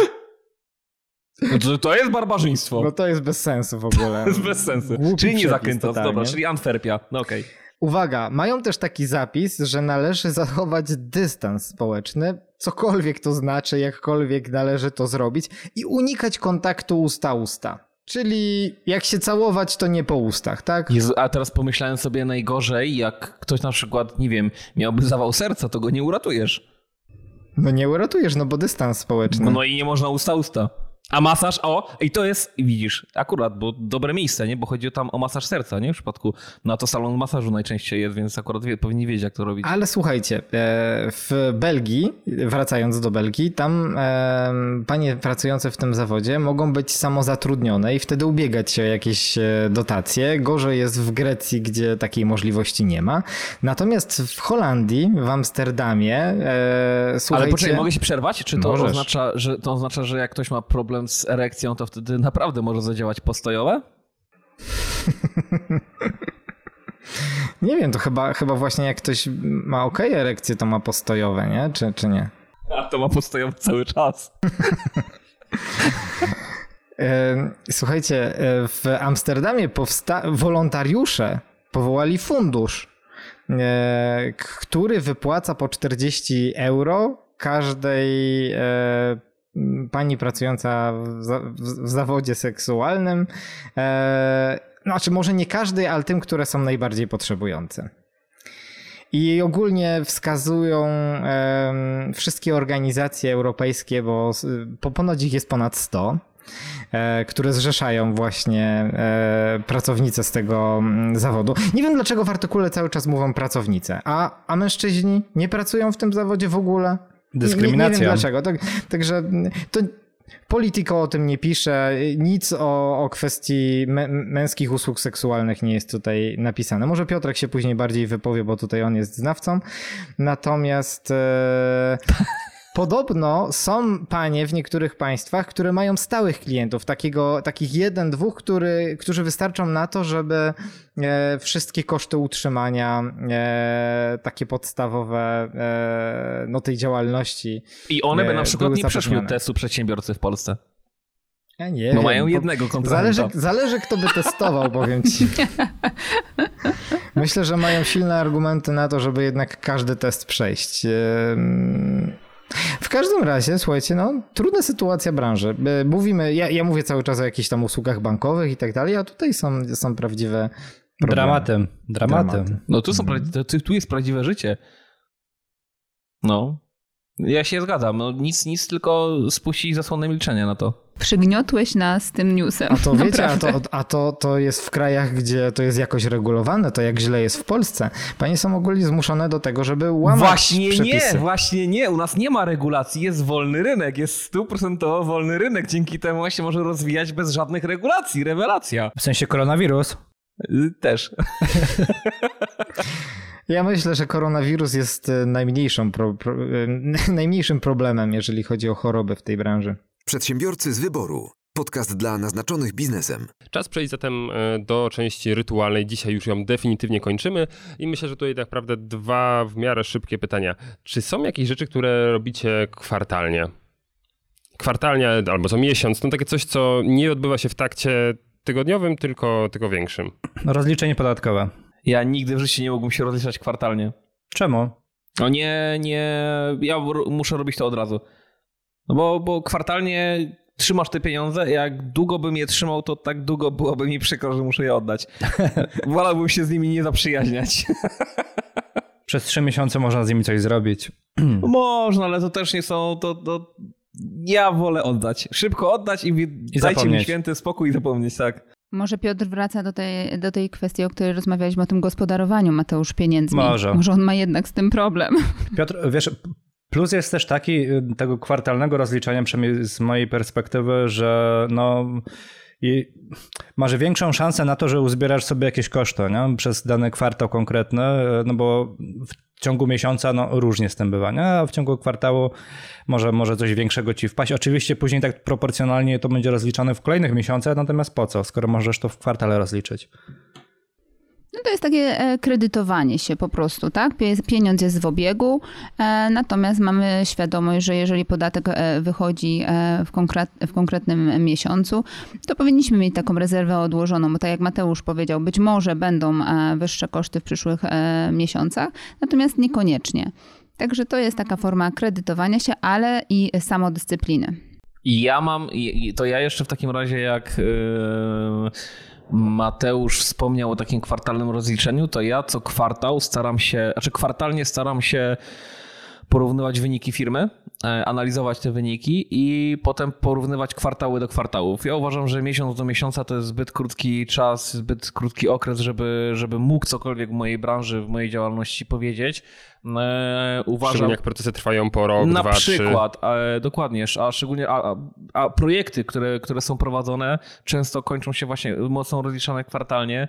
To, to jest barbarzyństwo.
No to jest bez sensu w ogóle.
To jest bez sensu.
Głupi
czyli nie
totalnie.
dobra, czyli Antwerpia, no okej. Okay.
Uwaga, mają też taki zapis, że należy zachować dystans społeczny, cokolwiek to znaczy, jakkolwiek należy to zrobić i unikać kontaktu usta-usta. Czyli jak się całować, to nie po ustach, tak?
Jezu, a teraz pomyślałem sobie najgorzej, jak ktoś na przykład, nie wiem, miałby zawał serca, to go nie uratujesz.
No nie uratujesz, no bo dystans społeczny.
No, no i nie można usta-usta. A masaż, o, i to jest, widzisz, akurat, bo dobre miejsce, nie? Bo chodzi tam o masaż serca, nie? W przypadku, no to salon masażu najczęściej jest, więc akurat wie, powinni wiedzieć, jak to robić.
Ale słuchajcie, e, w Belgii, wracając do Belgii, tam e, panie pracujące w tym zawodzie mogą być samozatrudnione i wtedy ubiegać się o jakieś e, dotacje. Gorzej jest w Grecji, gdzie takiej możliwości nie ma. Natomiast w Holandii, w Amsterdamie, słuchajcie...
Ale poczekaj, mogę się przerwać? Czy to
Możesz.
oznacza, że, to oznacza, że jak ktoś ma problem z erekcją, to wtedy naprawdę może zadziałać postojowe?
nie wiem, to chyba, chyba właśnie jak ktoś ma ok erekcję, to ma postojowe, nie? Czy, czy nie?
A to ma postojowe cały czas.
Słuchajcie, e, w Amsterdamie powsta- wolontariusze powołali fundusz, e, który wypłaca po 40 euro każdej e, pani pracująca w, za- w zawodzie seksualnym. Znaczy, może nie każdej, ale tym, które są najbardziej potrzebujące. I ogólnie wskazują em, wszystkie organizacje europejskie, bo po ponoć ich jest ponad 100, e, które zrzeszają właśnie e, pracownice z tego zawodu. Nie wiem dlaczego w artykule cały czas mówią pracownice, a, a mężczyźni nie pracują w tym zawodzie w ogóle. Nie, nie
Dyskryminacja.
wiem dlaczego. Tak, także to Politico o tym nie pisze, nic o, o kwestii mę- męskich usług seksualnych nie jest tutaj napisane. Może Piotrek się później bardziej wypowie, bo tutaj on jest znawcą. Natomiast e, podobno są panie w niektórych państwach, które mają stałych klientów, takiego, takich jeden, dwóch, który, którzy wystarczą na to, żeby e, wszystkie koszty utrzymania, e, takie podstawowe e, no, tej działalności
I one by
Nie,
na przykład nie przeszły testu przedsiębiorcy w Polsce.
Ja nie
Bo
wiem,
mają jednego kontrahenta.
Zależy, zależy, kto by testował, powiem ci. Myślę, że mają silne argumenty na to, żeby jednak każdy test przejść. W każdym razie, słuchajcie, no, trudna sytuacja branży. E, Mówimy, ja, ja mówię cały czas o jakichś tam usługach bankowych i tak dalej, a tutaj są, są prawdziwe
Dramatem, dramatem.
No tu, są, tu jest prawdziwe życie. No. Ja się zgadzam. No, nic, nic, tylko spuścić zasłonę milczenia na to.
Przygniotłeś nas tym newsem.
A to wiecie, a, to, a to, to jest w krajach, gdzie to jest jakoś regulowane, to jak źle jest w Polsce. Panie są ogólnie zmuszone do tego, żeby łamać
Właśnie
przepisy.
nie, właśnie nie. U nas nie ma regulacji, jest wolny rynek, jest stuprocentowo wolny rynek. Dzięki temu się może rozwijać bez żadnych regulacji. Rewelacja.
W sensie koronawirus?
Y, też.
Ja myślę, że koronawirus jest e, najmniejszą pro, pro, e, najmniejszym problemem, jeżeli chodzi o choroby w tej branży.
Przedsiębiorcy z wyboru. Podcast dla naznaczonych biznesem.
Czas przejść zatem e, do części rytualnej. Dzisiaj już ją definitywnie kończymy i myślę, że tutaj tak naprawdę dwa w miarę szybkie pytania. Czy są jakieś rzeczy, które robicie kwartalnie? Kwartalnie albo co miesiąc, no takie coś, co nie odbywa się w takcie tygodniowym, tylko, tylko większym.
Rozliczenie podatkowe.
Ja nigdy w życiu nie mógłbym się rozliczać kwartalnie.
Czemu?
No nie, nie, ja muszę robić to od razu. No bo, bo kwartalnie trzymasz te pieniądze, jak długo bym je trzymał, to tak długo byłoby mi przykro, że muszę je oddać. Wolałbym się z nimi nie zaprzyjaźniać.
Przez trzy miesiące można z nimi coś zrobić.
Można, ale to też nie są, to, to ja wolę oddać. Szybko oddać i, I dajcie zapomnieć. mi święty spokój i zapomnieć, tak.
Może Piotr wraca do tej, do tej kwestii, o której rozmawialiśmy, o tym gospodarowaniu Mateusz pieniędzmi.
Może.
Może on ma jednak z tym problem.
Piotr, wiesz, plus jest też taki y, tego kwartalnego rozliczania, przynajmniej z mojej perspektywy, że no i masz większą szansę na to, że uzbierasz sobie jakieś koszty nie? przez dany kwartał konkretny, no bo w ciągu miesiąca no, różnie z tym bywa, nie? a w ciągu kwartału może, może coś większego ci wpaść. Oczywiście później tak proporcjonalnie to będzie rozliczane w kolejnych miesiącach, natomiast po co, skoro możesz to w kwartale rozliczyć?
No to jest takie e, kredytowanie się po prostu, tak? Pieniądz jest w obiegu, e, natomiast mamy świadomość, że jeżeli podatek e, wychodzi w, konkret, w konkretnym miesiącu, to powinniśmy mieć taką rezerwę odłożoną, bo tak jak Mateusz powiedział, być może będą wyższe koszty w przyszłych miesiącach, natomiast niekoniecznie. Także to jest taka forma kredytowania się, ale i samodyscypliny.
Ja mam, to ja jeszcze w takim razie jak... Yy Mateusz wspomniał o takim kwartalnym rozliczeniu, to ja co kwartał staram się, znaczy kwartalnie staram się porównywać wyniki firmy, e, analizować te wyniki i potem porównywać kwartały do kwartałów. Ja uważam, że miesiąc do miesiąca to jest zbyt krótki czas, zbyt krótki okres, żeby, żeby mógł cokolwiek w mojej branży, w mojej działalności powiedzieć.
E, uważam, szczególnie jak procesy trwają po rok,
na
dwa,
przykład, e, dokładnie, a szczególnie a, a, projekty, które, które są prowadzone często kończą się właśnie, są rozliczane kwartalnie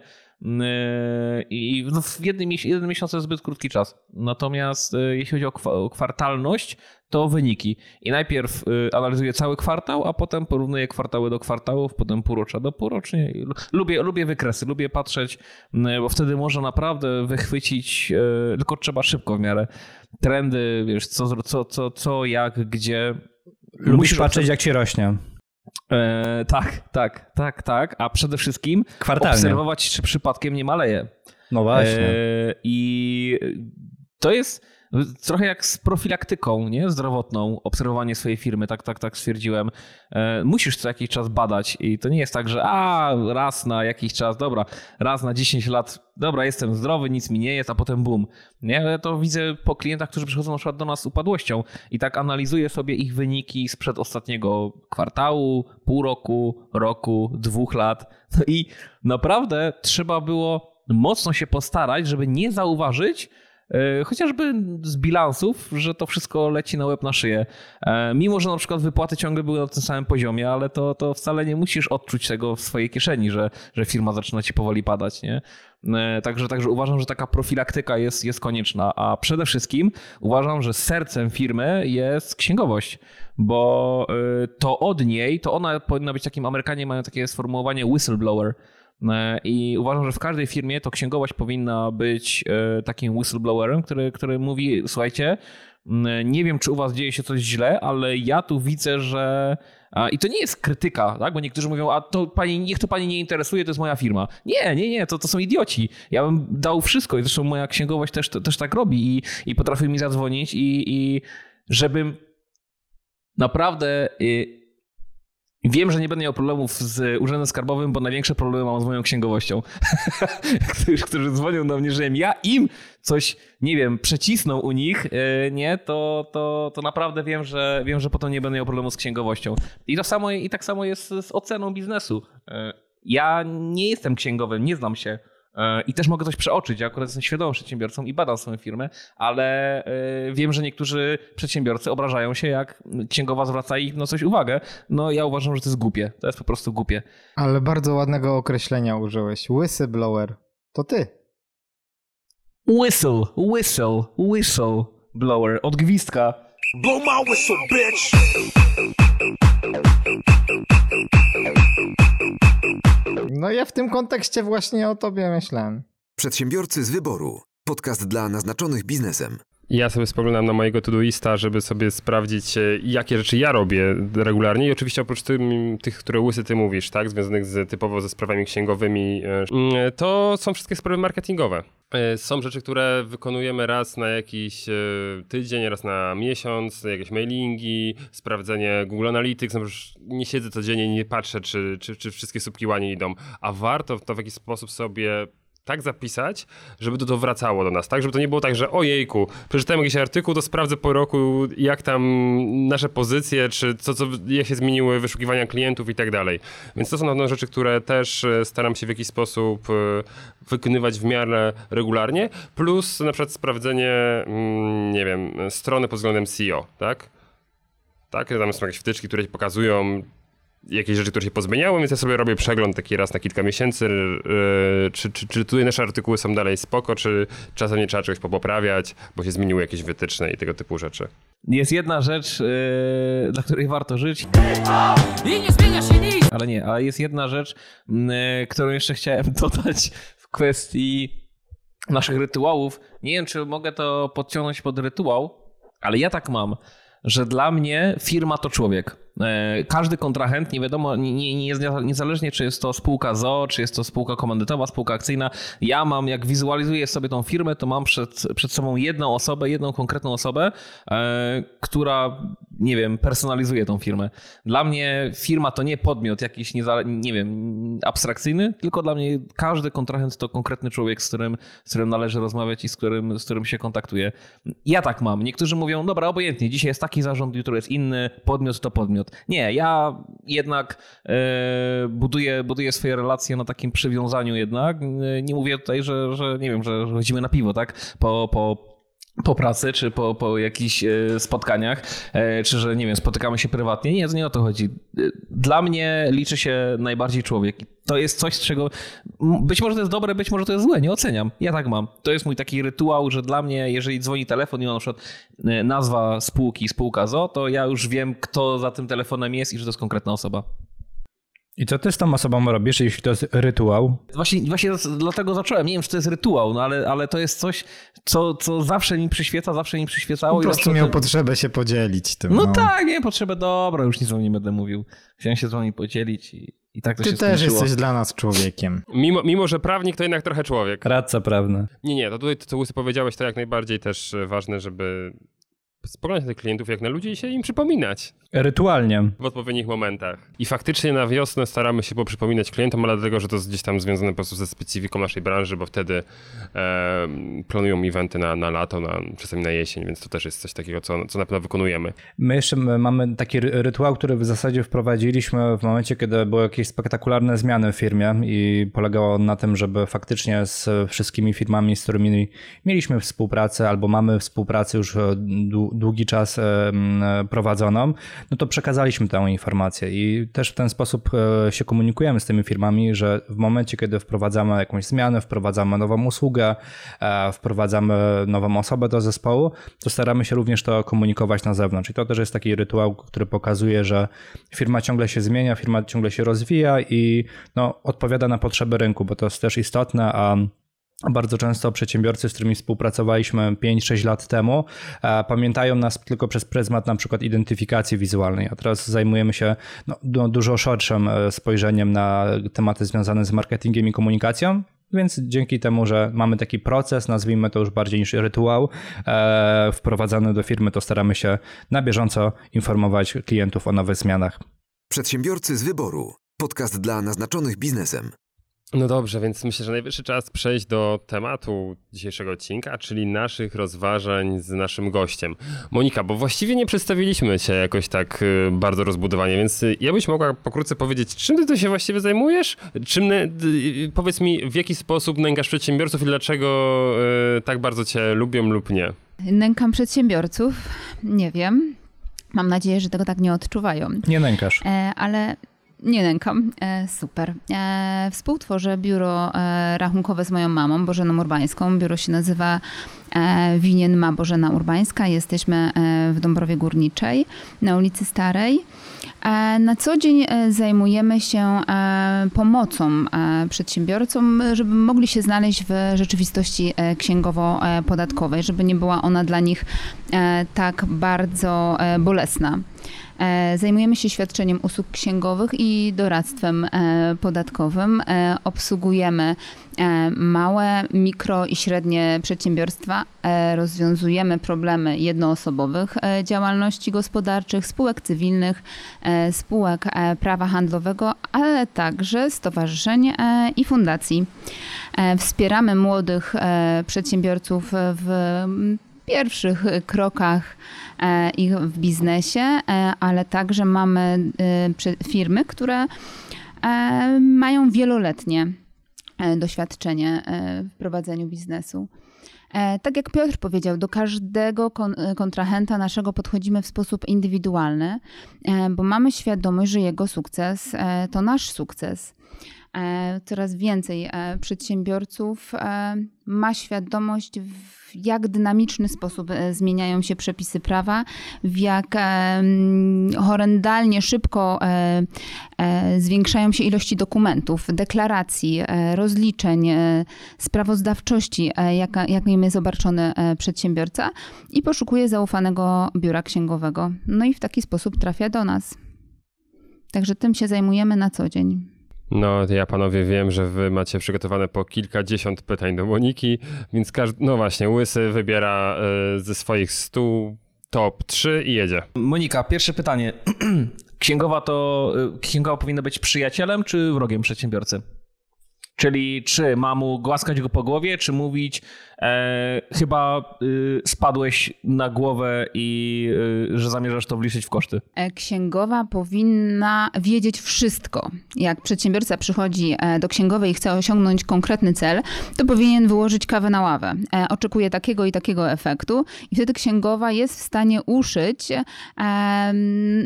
i no, w jednym, jeden miesiąc to jest zbyt krótki czas. Natomiast jeśli chodzi o kwartalność, to wyniki. I najpierw analizuję cały kwartał, a potem porównuję kwartały do kwartałów, potem półrocza do półrocznie. Lubię, lubię wykresy, lubię patrzeć, bo wtedy można naprawdę wychwycić, tylko trzeba szybko miarę trendy, wiesz, co, co, co, co jak, gdzie.
Lubisz Musisz patrzeć, jak ci rośnie.
E, tak, tak, tak, tak. A przede wszystkim Kwartalnie. obserwować, czy przypadkiem nie maleje.
No właśnie. E,
I to jest Trochę jak z profilaktyką nie? zdrowotną, obserwowanie swojej firmy, tak, tak, tak stwierdziłem. E, musisz co jakiś czas badać i to nie jest tak, że a, raz na jakiś czas, dobra, raz na 10 lat, dobra, jestem zdrowy, nic mi nie jest, a potem boom. Nie? To widzę po klientach, którzy przychodzą na przykład do nas z upadłością i tak analizuję sobie ich wyniki sprzed ostatniego kwartału, pół roku, roku, dwóch lat. No i naprawdę trzeba było mocno się postarać, żeby nie zauważyć, chociażby z bilansów, że to wszystko leci na łeb na szyję. E, mimo, że na przykład wypłaty ciągle były na tym samym poziomie, ale to, to wcale nie musisz odczuć tego w swojej kieszeni, że, że firma zaczyna ci powoli padać. Nie? E, także, także uważam, że taka profilaktyka jest, jest konieczna, a przede wszystkim uważam, że sercem firmy jest księgowość, bo to od niej, to ona powinna być takim, Amerykanie mają takie sformułowanie whistleblower, E, I uważam, że w każdej firmie to księgowość powinna być e, takim whistleblowerem, który, który mówi: Słuchajcie, nie wiem, czy u was dzieje się coś źle, ale ja tu widzę, że. I to nie jest krytyka, tak? bo niektórzy mówią, a to pani, niech to pani nie interesuje, to jest moja firma. Nie, nie, nie, to, to są idioci. Ja bym dał wszystko i zresztą moja księgowość też, też tak robi i, i potrafi mi zadzwonić i, i żebym naprawdę y, Wiem, że nie będę miał problemów z urzędem skarbowym, bo największe problemy mam z moją księgowością. którzy, którzy dzwonią do mnie, że ja im coś, nie wiem, przecisnął u nich, e, nie, to, to, to naprawdę wiem, że wiem, że potem nie będę miał problemu z księgowością. I to samo i tak samo jest z oceną biznesu. E, ja nie jestem księgowym, nie znam się. E, I też mogę coś przeoczyć. Ja akurat jestem świadomym przedsiębiorcą i badam swoją firmę, ale e, wiem, że niektórzy przedsiębiorcy obrażają się, jak księgowa zwraca ich no coś uwagę. No ja uważam, że to jest głupie. To jest po prostu głupie.
Ale bardzo ładnego określenia użyłeś. Whistleblower. To ty.
Whistle, whistle, whistle blower. Od gwizdka. Blow my whistle, bitch!
No ja w tym kontekście właśnie o tobie myślałem.
Przedsiębiorcy z wyboru. Podcast dla naznaczonych biznesem.
Ja sobie spoglądam na mojego Todoista, żeby sobie sprawdzić, e, jakie rzeczy ja robię regularnie. I oczywiście oprócz tym, tych, które łysy ty mówisz, tak, związanych z, typowo ze sprawami księgowymi, e, mm, to są wszystkie sprawy marketingowe. E, są rzeczy, które wykonujemy raz na jakiś tydzień, raz na miesiąc, jakieś mailingi, sprawdzenie Google Analytics. No nie siedzę codziennie, nie patrzę, czy, czy, czy wszystkie słupki ładnie idą, a warto to w jakiś sposób sobie tak zapisać, żeby to, to wracało do nas, tak? Żeby to nie było tak, że ojejku, przeczytałem jakiś artykuł, to sprawdzę po roku, jak tam nasze pozycje, czy co, co, jak się zmieniły wyszukiwania klientów i tak dalej. Więc to są na pewno rzeczy, które też e, staram się w jakiś sposób e, wykonywać w miarę regularnie, plus na przykład sprawdzenie, mm, nie wiem, strony pod względem SEO, tak? Tak, tam są jakieś wtyczki, które pokazują, jakieś rzeczy, które się pozmieniały, więc ja sobie robię przegląd taki raz na kilka miesięcy, yy, czy, czy, czy tutaj nasze artykuły są dalej spoko, czy czasem nie trzeba czegoś popoprawiać, bo się zmieniły jakieś wytyczne i tego typu rzeczy.
Jest jedna rzecz, yy, dla której warto żyć. I nie zmienia się nic! Ale nie, ale jest jedna rzecz, yy, którą jeszcze chciałem dodać w kwestii naszych rytuałów. Nie wiem, czy mogę to podciągnąć pod rytuał, ale ja tak mam, że dla mnie firma to człowiek. E, każdy kontrahent, nie wiadomo, nie, nie, niezależnie czy jest to spółka ZO, czy jest to spółka komandytowa, spółka akcyjna, ja mam, jak wizualizuję sobie tą firmę, to mam przed, przed sobą jedną osobę, jedną konkretną osobę, e, która, nie wiem, personalizuje tą firmę. Dla mnie firma to nie podmiot jakiś, nie wiem, abstrakcyjny, tylko dla mnie każdy kontrahent to konkretny człowiek, z którym, z którym należy rozmawiać i z którym, z którym się kontaktuje. Ja tak mam. Niektórzy mówią, dobra, obojętnie, dzisiaj jest taki zarząd, jutro jest inny, podmiot to podmiot. Nie, ja jednak e, buduję, buduję swoje relacje na takim przywiązaniu jednak. E, nie mówię tutaj, że, że nie wiem, że chodzimy na piwo, tak? Po, po, po pracy, czy po, po jakichś e, spotkaniach, czy że, nie wiem, spotykamy się prywatnie. Nie, to nie o to chodzi. Dla mnie liczy się najbardziej człowiek. To jest coś, z czego być może to jest dobre, być może to jest złe, nie oceniam. Ja tak mam. To jest mój taki rytuał, że dla mnie, jeżeli dzwoni telefon i ma na przykład e, nazwa spółki, spółka ZO, to ja już wiem, kto za tym telefonem jest i że to jest konkretna osoba.
I co ty z tą osobą robisz, jeśli to jest rytuał?
Właśnie, właśnie dlatego zacząłem. Nie wiem, czy to jest rytuał, no ale, ale to jest coś, co, co zawsze mi przyświeca, zawsze mi przyświecało.
Po prostu miał potrzebę się podzielić tym.
No, no tak, nie, potrzebę, dobra, już nic o nie będę mówił. Chciałem się z wami podzielić i, i tak to
Ty
się
też
skończyło.
jesteś dla nas człowiekiem.
Mimo, mimo, że prawnik to jednak trochę człowiek.
Radca prawny.
Nie, nie, to tutaj to, co Łysy powiedziałeś, to jak najbardziej też ważne, żeby spoglądać na tych klientów jak na ludzi i się im przypominać.
Rytualnie.
W odpowiednich momentach. I faktycznie na wiosnę staramy się poprzypominać klientom, ale dlatego, że to jest gdzieś tam związane po prostu ze specyfiką naszej branży, bo wtedy e, planują eventy na, na lato, na, czasami na jesień, więc to też jest coś takiego, co, co na pewno wykonujemy.
My jeszcze mamy taki rytuał, który w zasadzie wprowadziliśmy w momencie, kiedy były jakieś spektakularne zmiany w firmie i polegało on na tym, żeby faktycznie z wszystkimi firmami, z którymi mieliśmy współpracę albo mamy współpracę już długi czas prowadzoną, no to przekazaliśmy tę informację i też w ten sposób e, się komunikujemy z tymi firmami, że w momencie, kiedy wprowadzamy jakąś zmianę, wprowadzamy nową usługę, e, wprowadzamy nową osobę do zespołu, to staramy się również to komunikować na zewnątrz. I to też jest taki rytuał, który pokazuje, że firma ciągle się zmienia, firma ciągle się rozwija i no, odpowiada na potrzeby rynku, bo to jest też istotne, a bardzo często przedsiębiorcy, z którymi współpracowaliśmy 5-6 lat temu, e, pamiętają nas tylko przez pryzmat na przykład identyfikacji wizualnej, a teraz zajmujemy się no, dużo szerszym e, spojrzeniem na tematy związane z marketingiem i komunikacją. Więc dzięki temu, że mamy taki proces, nazwijmy to już bardziej niż rytuał, e, wprowadzany do firmy, to staramy się na bieżąco informować klientów o nowych zmianach.
Przedsiębiorcy z wyboru. Podcast dla naznaczonych biznesem.
No dobrze, więc myślę, że najwyższy czas przejść do tematu dzisiejszego odcinka, czyli naszych rozważań z naszym gościem. Monika, bo właściwie nie przedstawiliśmy cię jakoś tak y, bardzo rozbudowanie, więc y, ja byś mogła pokrótce powiedzieć, czym ty to się właściwie zajmujesz? Czym, y, powiedz mi, w jaki sposób nękasz przedsiębiorców i dlaczego tak bardzo cię lubią lub nie?
Nękam przedsiębiorców? Nie wiem. Mam nadzieję, że tego tak nie odczuwają.
Nie nękasz.
E, ale nie nękam. E, super. E, współtworzę biuro e, rachunkowe z moją mamą, Bożeną Urbańską. Biuro się nazywa e, Winien ma Bożena Urbańska. Jesteśmy e, w Dąbrowie Górniczej na ulicy Starej. E, na co dzień zajmujemy się pomocą przedsiębiorcom, żeby mogli się znaleźć w rzeczywistości księgowo-podatkowej, żeby nie była ona dla nich tak bardzo bolesna. E, zajmujemy się świadczeniem usług księgowych i doradztwem e, podatkowym. E, obsługujemy małe, mikro i średnie przedsiębiorstwa. Rozwiązujemy problemy jednoosobowych działalności gospodarczych, spółek cywilnych, spółek prawa handlowego, ale także stowarzyszeń i fundacji. Wspieramy młodych przedsiębiorców w pierwszych krokach e, ich w biznesie, e, ale także mamy e, firmy, które mają wieloletnie doświadczenie w prowadzeniu biznesu. Tak jak Piotr powiedział, do każdego kontrahenta naszego podchodzimy w sposób indywidualny, bo mamy świadomość, że jego sukces to nasz sukces. Coraz więcej przedsiębiorców ma świadomość, w jak dynamiczny sposób e, zmieniają się przepisy prawa, w jak horrendalnie szybko e, e, zwiększają się ilości dokumentów, deklaracji, rozliczeń, sprawozdawczości, jakim jest obarczony przedsiębiorca i poszukuje zaufanego biura księgowego. No i w taki sposób trafia do nas. Także tym się zajmujemy na co dzień.
No, ja panowie wiem, że wy macie przygotowane po kilkadziesiąt pytań do Moniki, więc każdy, no właśnie, Łysy wybiera y, ze swoich stu top 3 i jedzie.
Monika, pierwsze pytanie. Księgowa to, y, księgowa powinna być przyjacielem czy wrogiem przedsiębiorcy? Czyli czy ma mu głaskać go po głowie, czy mówić, e, chyba y, spadłeś na głowę i y, że zamierzasz to wliczyć w koszty?
E, księgowa powinna wiedzieć wszystko. Jak przedsiębiorca przychodzi e, do księgowej i chce osiągnąć konkretny cel, to powinien wyłożyć kawę na ławę. E, oczekuje takiego i takiego efektu i wtedy księgowa jest w stanie uszyć e,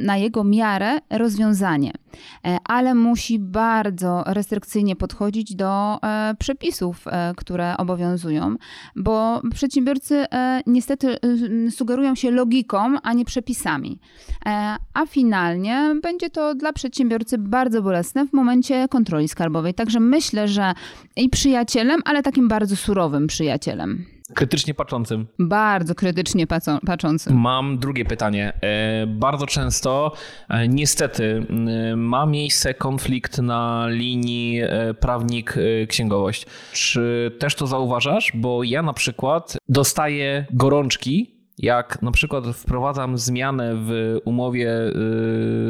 na jego miarę rozwiązanie. E, ale musi bardzo restrykcyjnie podchodzić do e, przepisów, e, które obowiązują, bo przedsiębiorcy niestety sugerują się logiką, a nie przepisami. A finalnie będzie to dla przedsiębiorcy bardzo bolesne w momencie kontroli skarbowej. Także myślę, że i przyjacielem, ale takim bardzo surowym przyjacielem.
Krytycznie patrzącym.
Bardzo krytycznie patrzącym.
Mam drugie pytanie. E, bardzo często, e, niestety, ma miejsce konflikt na linii e, prawnik-księgowość. Czy też to zauważasz? Bo ja na przykład dostaję gorączki, jak na przykład wprowadzam zmianę w umowie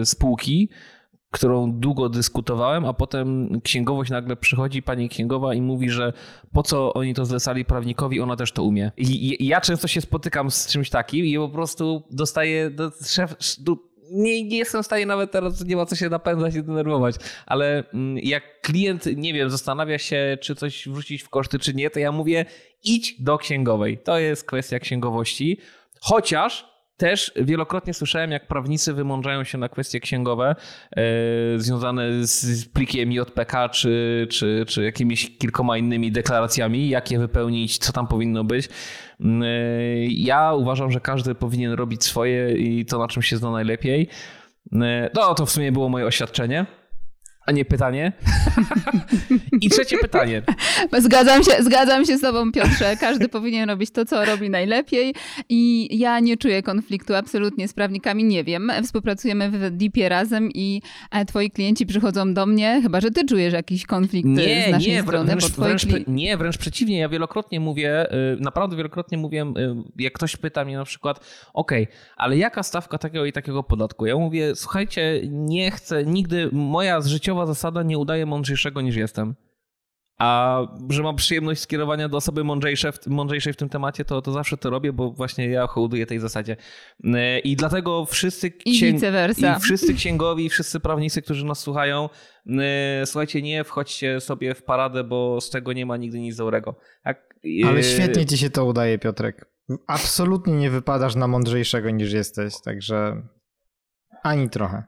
spółki, którą długo dyskutowałem, a potem księgowość nagle przychodzi, pani księgowa i mówi, że po co oni to zlecali prawnikowi, ona też to umie. I, ja często się spotykam z czymś takim i po prostu dostaję do szef, do, nie, nie jestem w stanie nawet teraz, nie ma co się napędzać i denerwować, ale mm, jak klient, nie wiem, zastanawia się, czy coś wrzucić w koszty, czy nie, to ja mówię, idź do księgowej. To jest kwestia księgowości. Chociaż też wielokrotnie słyszałem, jak prawnicy wymądrzają się na kwestie księgowe e, związane z plikiem JPK czy, czy, czy jakimiś kilkoma innymi deklaracjami, jak je wypełnić, co tam powinno być. E, ja uważam, że każdy powinien robić swoje i to, na czym się zna najlepiej. E, no, to w sumie było moje oświadczenie. A nie pytanie? I trzecie pytanie.
Zgadzam się, zgadzam się z tobą, Piotrze. Każdy powinien robić to, co robi najlepiej i ja nie czuję konfliktu absolutnie z prawnikami, nie wiem. Współpracujemy w DIP-ie razem i e, twoi klienci przychodzą do mnie, chyba, że ty czujesz jakiś konflikt
nie,
z naszej
nie,
strony.
Wręcz, wręcz,
kli...
nie, wręcz przeciwnie. Ja wielokrotnie mówię, y, naprawdę wielokrotnie mówię, y, jak ktoś pyta mnie na przykład, ok, ale jaka stawka takiego i takiego podatku? Ja mówię, słuchajcie, nie chcę nigdy, moja życiowa zasada nie udaje mądrzejszego niż jestem. A że mam przyjemność skierowania do osoby mądrzejszej w, mądrzejszej w tym temacie, to, to zawsze to robię, bo właśnie ja hołduję tej zasadzie. Y, I dlatego wszyscy,
księg... I,
i wszyscy księgowi, wszyscy prawnicy, którzy nas słuchają, y, słuchajcie, nie wchodźcie sobie w paradę, bo z tego nie ma nigdy nic dobrego. Tak?
Ale świetnie ci się to udaje, Piotrek. Absolutnie nie wypadasz na mądrzejszego niż jesteś, także ani trochę.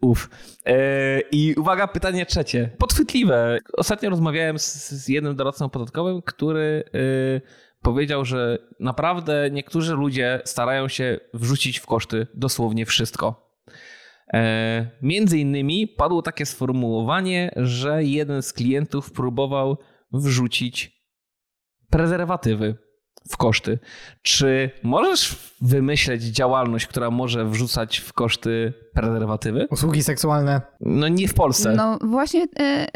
Uf. E, I uwaga, pytanie trzecie. Podchwytliwe. Ostatnio rozmawiałem z, z jednym doradcą podatkowym, który e, powiedział, że naprawdę niektórzy ludzie starają się wrzucić w koszty dosłownie wszystko. E, między innymi padło takie sformułowanie, że jeden z klientów próbował wrzucić prezerwatywy w koszty. Czy możesz wymyśleć działalność, która może wrzucać w koszty prezerwatywy?
Usługi seksualne?
No nie w Polsce.
No właśnie, e,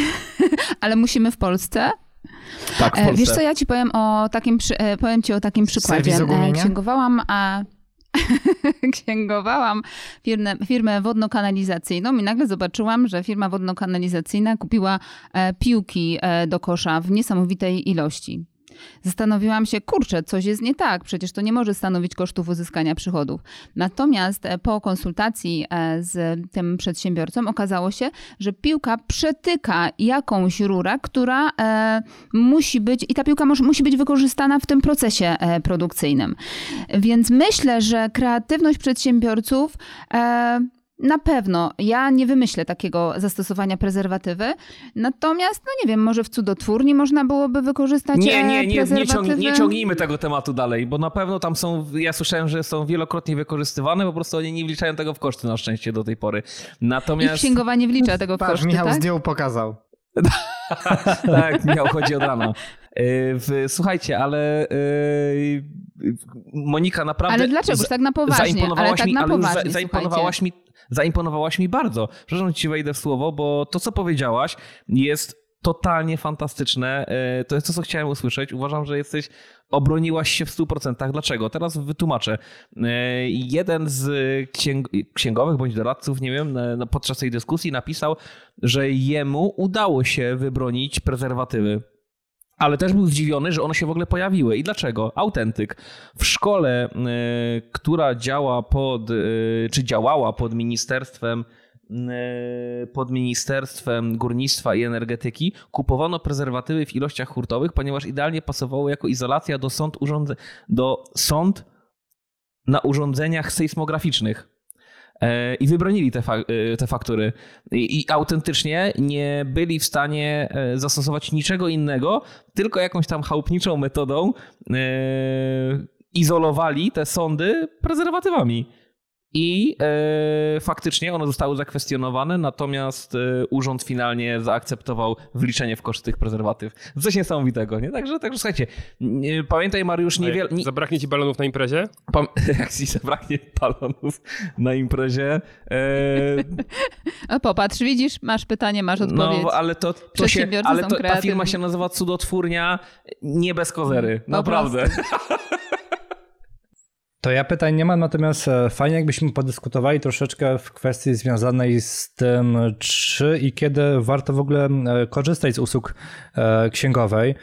ale musimy w Polsce.
Tak, w Polsce.
Wiesz co, ja ci powiem o takim, e, powiem ci o takim przykładzie.
E,
księgowałam, a księgowałam firmę, firmę wodno-kanalizacyjną i nagle zobaczyłam, że firma wodno-kanalizacyjna kupiła piłki do kosza w niesamowitej ilości. Zastanowiłam się, kurczę, coś jest nie tak, przecież to nie może stanowić kosztów uzyskania przychodów. Natomiast e, po konsultacji e, z tym przedsiębiorcą okazało się, że piłka przetyka jakąś rurę, która e, musi być, i ta piłka musi być wykorzystana w tym procesie produkcyjnym. Więc myślę, że kreatywność przedsiębiorców na pewno. Ja nie wymyślę takiego zastosowania prezerwatywy. Natomiast, no nie wiem, może w cudotwórni można byłoby wykorzystać
Nie, nie,
nie, nie,
ciąg, nie ciągnijmy tego tematu dalej, bo na pewno tam są, ja słyszałem, że są wielokrotnie wykorzystywane, po prostu oni nie wliczają tego w koszty na szczęście do tej pory. Natomiast...
Ich księgowanie wlicza tego w
Patrz,
koszty,
Michał
tak?
zdjął, pokazał.
tak, Michał chodzi od rana. Yy, słuchajcie, ale yy, Monika naprawdę...
Ale dlaczego? Tak na poważnie, ale tak na poważnie,
zaimponowałaś mi zaimponowałaś mi bardzo. Przepraszam, ci wejdę w słowo, bo to, co powiedziałaś, jest totalnie fantastyczne. E, to jest to, co chciałem usłyszeć. Uważam, że jesteś, obroniłaś się w 100%. Dlaczego? Teraz wytłumaczę. E, jeden z księg księgowych bądź doradców, nie wiem, podczas tej dyskusji napisał, że jemu udało się wybronić prezerwatywy ale też był zdziwiony, że one się w ogóle pojawiły. I dlaczego? Autentyk. W szkole, y, która działa pod, y, czy działała pod ministerstwem y, pod Ministerstwem Górnictwa i Energetyki kupowano prezerwatywy w ilościach hurtowych, ponieważ idealnie pasowało jako izolacja do sąd, urządze, do sąd na urządzeniach sejsmograficznych. E, i wybronili te, fa e, te faktury. I, I, autentycznie nie byli w stanie e, zastosować niczego innego, tylko jakąś tam chałupniczą metodą izolowali te sądy prezerwatywami. I e, faktycznie one zostały zakwestionowane, natomiast e, urząd finalnie zaakceptował wliczenie w koszt tych prezerwatyw. Coś niesamowitego, nie? Także, także słuchajcie, nie, pamiętaj Mariusz, niewiele... Nie...
Zabraknie ci balonów na imprezie?
Pam... Jak ci zabraknie balonów na imprezie...
E... Popatrz, widzisz, masz pytanie, masz no, odpowiedź.
No, ale to, to się, ale to, ta firma się nazywa Cudotwórnia, nie bez kozery, naprawdę.
To ja pytań nie mam, natomiast e, fajnie jakbyśmy podyskutowali troszeczkę w kwestii związanej z tym, czy i kiedy warto w ogóle e, korzystać z usług e, księgowej,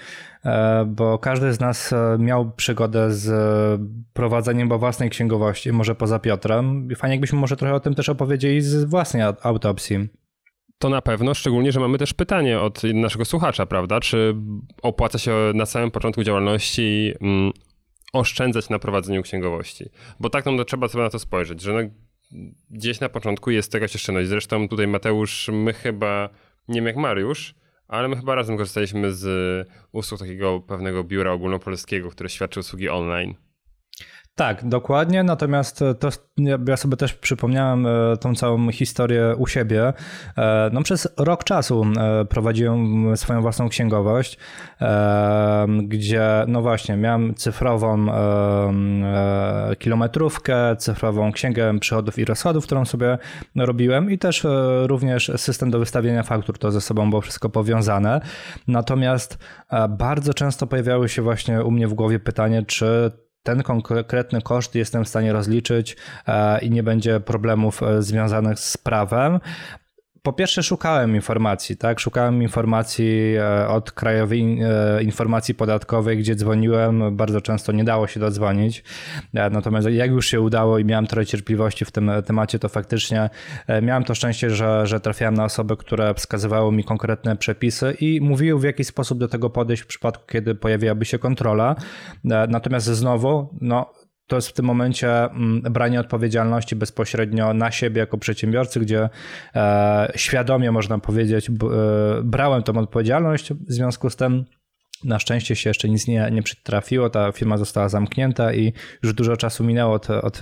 bo każdy z nas miał przygodę z prowadzeniem własnej księgowości, może poza Piotrem. Fajnie jakbyśmy może trochę o tym też opowiedzieli z własnej autopsji.
To na pewno, szczególnie, że mamy też pytanie od naszego słuchacza, prawda? Czy opłaca się na samym początku działalności oszczędzać na prowadzeniu księgowości. Bo tak to trzeba sobie na to spojrzeć, że no, gdzieś na początku jest jakaś oszczędność. Zresztą tutaj Mateusz, my chyba, nie wiem jak Mariusz, ale my chyba razem korzystaliśmy z usług takiego pewnego biura ogólnopolskiego, które świadczy usługi online.
Tak, dokładnie, natomiast to, ja sobie też przypomniałem e, tą całą historię u siebie. E, no przez rok czasu e, prowadziłem swoją własną księgowość, gdzie no właśnie miałem cyfrową kilometrówkę, cyfrową księgę przychodów i rozchodów, którą sobie robiłem i też również system do wystawienia faktur, to ze sobą było wszystko powiązane. Natomiast bardzo często pojawiały się właśnie u mnie w głowie pytanie, czy ten konkretny koszt jestem w stanie rozliczyć e, i nie będzie problemów e, związanych z prawem po pierwsze szukałem informacji, tak? Szukałem informacji e, od Krajowej e, Informacji Podatkowej, gdzie dzwoniłem, bardzo często nie dało się dodzwonić. E, natomiast jak już się udało i miałem trochę cierpliwości w tym temacie, to faktycznie miałem to szczęście, że, że trafiałem na osoby, które wskazywały mi konkretne przepisy i mówiły w jaki sposób do tego podejść w przypadku, kiedy pojawiłaby się kontrola. Natomiast znowu, no to jest w tym momencie mm, branie odpowiedzialności bezpośrednio na siebie jako przedsiębiorcy, gdzie e, świadomie można powiedzieć, e, brałem tą odpowiedzialność, w związku z tym na szczęście się jeszcze nic nie, nie przytrafiło, ta firma została zamknięta i już dużo czasu minęło od, od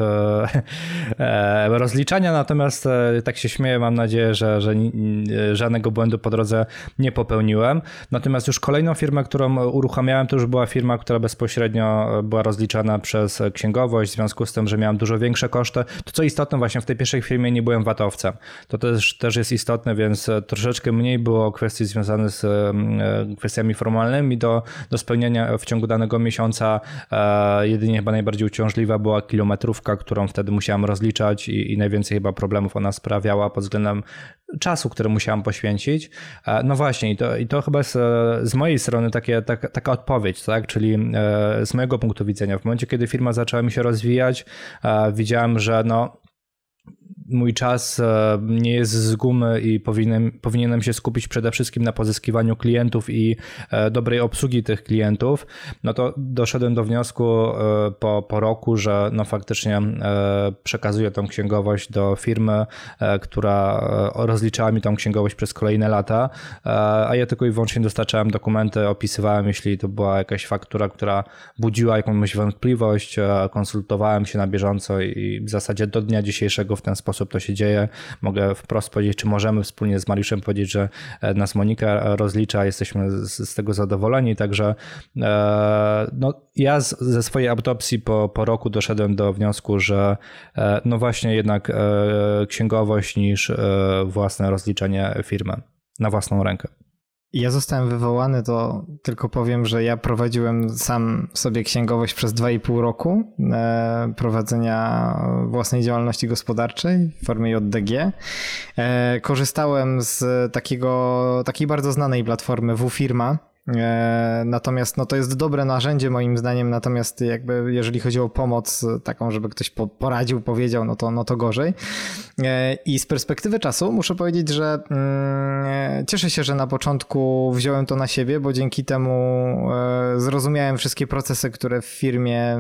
e, rozliczania, natomiast e, tak się śmieję, mam nadzieję, że, że żadnego błędu po drodze nie popełniłem. Natomiast już kolejną firmę, którą uruchamiałem, to już była firma, która bezpośrednio była rozliczana przez księgowość, w związku z tym, że miałem dużo większe koszty. To co istotne, właśnie w tej pierwszej firmie nie byłem watowcem. To też, też jest istotne, więc troszeczkę mniej było kwestii związanych z e, kwestiami formalnymi do do, do spełnienia w ciągu danego miesiąca. E, jedynie chyba najbardziej uciążliwa była kilometrówka, którą wtedy musiałem rozliczać i, i najwięcej chyba problemów ona sprawiała pod względem czasu, który musiałem poświęcić. E, no właśnie, i to, i to chyba e, z mojej strony takie, tak, taka odpowiedź, tak? czyli z mojego punktu widzenia. W momencie, kiedy firma zaczęła mi się rozwijać, widziałem, że no, mój czas e, nie jest z gumy i powinienem, powinienem się skupić przede wszystkim na pozyskiwaniu klientów i e, dobrej obsługi tych klientów, no to doszedłem do wniosku e, po, po roku, że no faktycznie przekazuję tą księgowość do firmy, która rozliczała mi tą księgowość przez kolejne lata, a ja tylko i wyłącznie dostarczałem dokumenty, opisywałem, jeśli to była jakaś faktura, która budziła jakąś wątpliwość, konsultowałem się na bieżąco i w zasadzie do dnia dzisiejszego w ten sposób sposób to się dzieje. Mogę wprost powiedzieć, czy możemy wspólnie z Mariuszem powiedzieć, że e, nas Monika rozlicza, jesteśmy z, z tego zadowoleni, także e, no, ja z, ze swojej autopsji po, po roku doszedłem do wniosku, że e, no właśnie jednak księgowość niż własne rozliczenie firmy na własną rękę.
Ja zostałem wywołany, to tylko powiem, że ja prowadziłem sam sobie księgowość przez 2,5 roku e, prowadzenia własnej działalności gospodarczej w formie JDG. E, korzystałem z takiego, takiej bardzo znanej platformy WFirma, natomiast no, to jest dobre narzędzie moim zdaniem, natomiast jakby jeżeli chodzi o pomoc taką, żeby ktoś poradził, powiedział, no to, no to gorzej. E, I z perspektywy czasu muszę powiedzieć, że mm, cieszę się, że na początku wziąłem to na siebie, bo dzięki temu e, zrozumiałem wszystkie procesy, które w firmie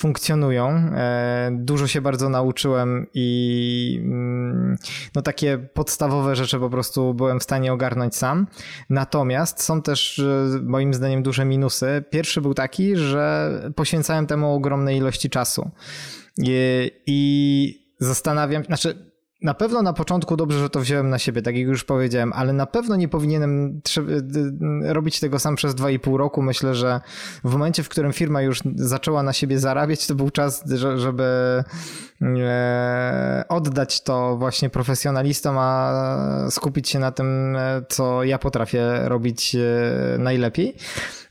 funkcjonują. E, dużo się bardzo nauczyłem i mm, no takie podstawowe rzeczy po prostu byłem w stanie ogarnąć sam. Natomiast są też e, moim zdaniem duże minusy. Pierwszy był taki, że poświęcałem temu ogromnej ilości czasu. I, i zastanawiam, znaczy na pewno na początku dobrze, że to wziąłem na siebie, tak jak już powiedziałem, ale na pewno nie powinienem robić tego sam przez 2,5 roku. Myślę, że w momencie, w którym firma już zaczęła na siebie zarabiać, to był czas, żeby e, oddać to właśnie profesjonalistom, a skupić się na tym, e, co ja potrafię robić e, najlepiej.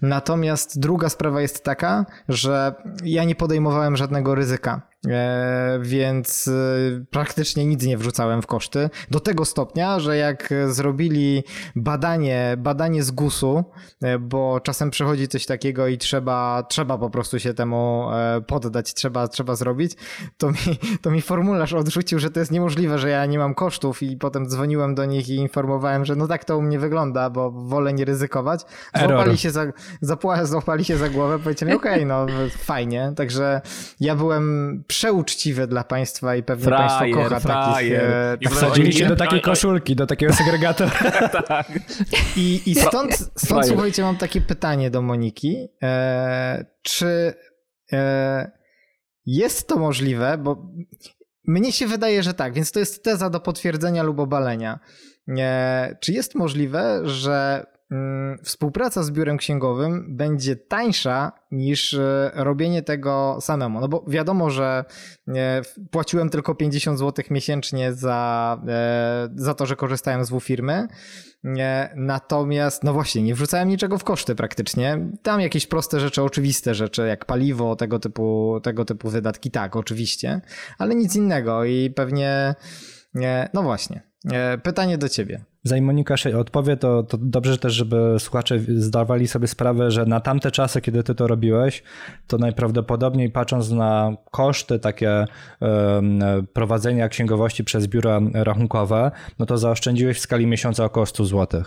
Natomiast druga sprawa jest taka, że ja nie podejmowałem żadnego ryzyka. E, więc e, praktycznie nic nie wrzucałem w koszty. Do tego stopnia, że jak zrobili badanie, badanie z GUS-u, e, bo czasem przychodzi coś takiego i trzeba, trzeba po prostu się temu poddać, trzeba, trzeba zrobić, to mi, to mi formularz odrzucił, że to jest niemożliwe, że ja nie mam kosztów i potem dzwoniłem do nich i informowałem, że no tak to u mnie wygląda, bo wolę nie ryzykować. Złapali się za, złapali się za głowę, powiedzieli okej, okay, no fajnie, także ja byłem przeuczciwe dla państwa i pewnie frajer, państwo kocha frajer. takich...
Wsadzili się do takiej koszulki, do takiego segregatora. tak.
I, i stąd, stąd słuchajcie, mam takie pytanie do Moniki. E, czy E, jest to możliwe, bo mnie się wydaje, że tak, więc to jest teza do potwierdzenia lub obalenia. E, czy jest możliwe, że współpraca z biurem księgowym będzie tańsza niż e, robienie tego samemu. No bo wiadomo, że e, płaciłem tylko 50 zł miesięcznie za, za to, że korzystałem z W-firmy. Natomiast, no właśnie, nie wrzucałem niczego w koszty praktycznie. Tam jakieś proste rzeczy, oczywiste rzeczy, jak paliwo, tego typu, tego typu wydatki, tak, oczywiście, ale nic innego i pewnie, no właśnie. Pytanie do ciebie.
Zanim Monika odpowie, to, to dobrze też, żeby słuchacze zdawali sobie sprawę, że na tamte czasy, kiedy ty to robiłeś, to najprawdopodobniej patrząc na koszty takie prowadzenia księgowości przez biura rachunkowe, no to zaoszczędziłeś w skali miesiąca około 100 zł.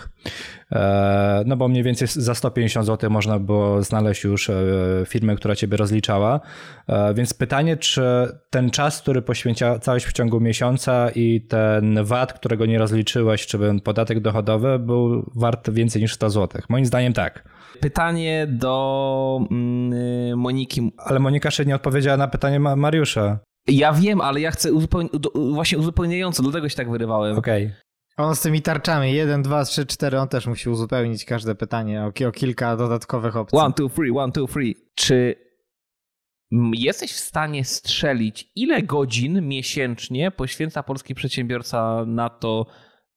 E, no bo mniej więcej za 150 zł można było znaleźć już e, firmę, która ciebie rozliczała. E, więc pytanie, czy ten czas, który poświęcałeś w ciągu miesiąca i ten VAT, którego nie rozliczyłeś, czy podatek dochodowy był wart więcej niż 100 zł? Moim zdaniem tak.
Pytanie do mm, Moniki.
Ale Monika jeszcze nie odpowiedziała na pytanie Mariusza.
Ja wiem, ale ja chcę uzupełni właśnie uzupełniająco, dlatego się tak wyrywałem.
Okej. Okay.
On z tymi tarczami, 1, 2, 3, 4, on też musi uzupełnić każde pytanie o, o kilka dodatkowych opcji.
One, two, three, one, two, three. Czy jesteś w stanie strzelić, ile godzin miesięcznie poświęca polski przedsiębiorca na to,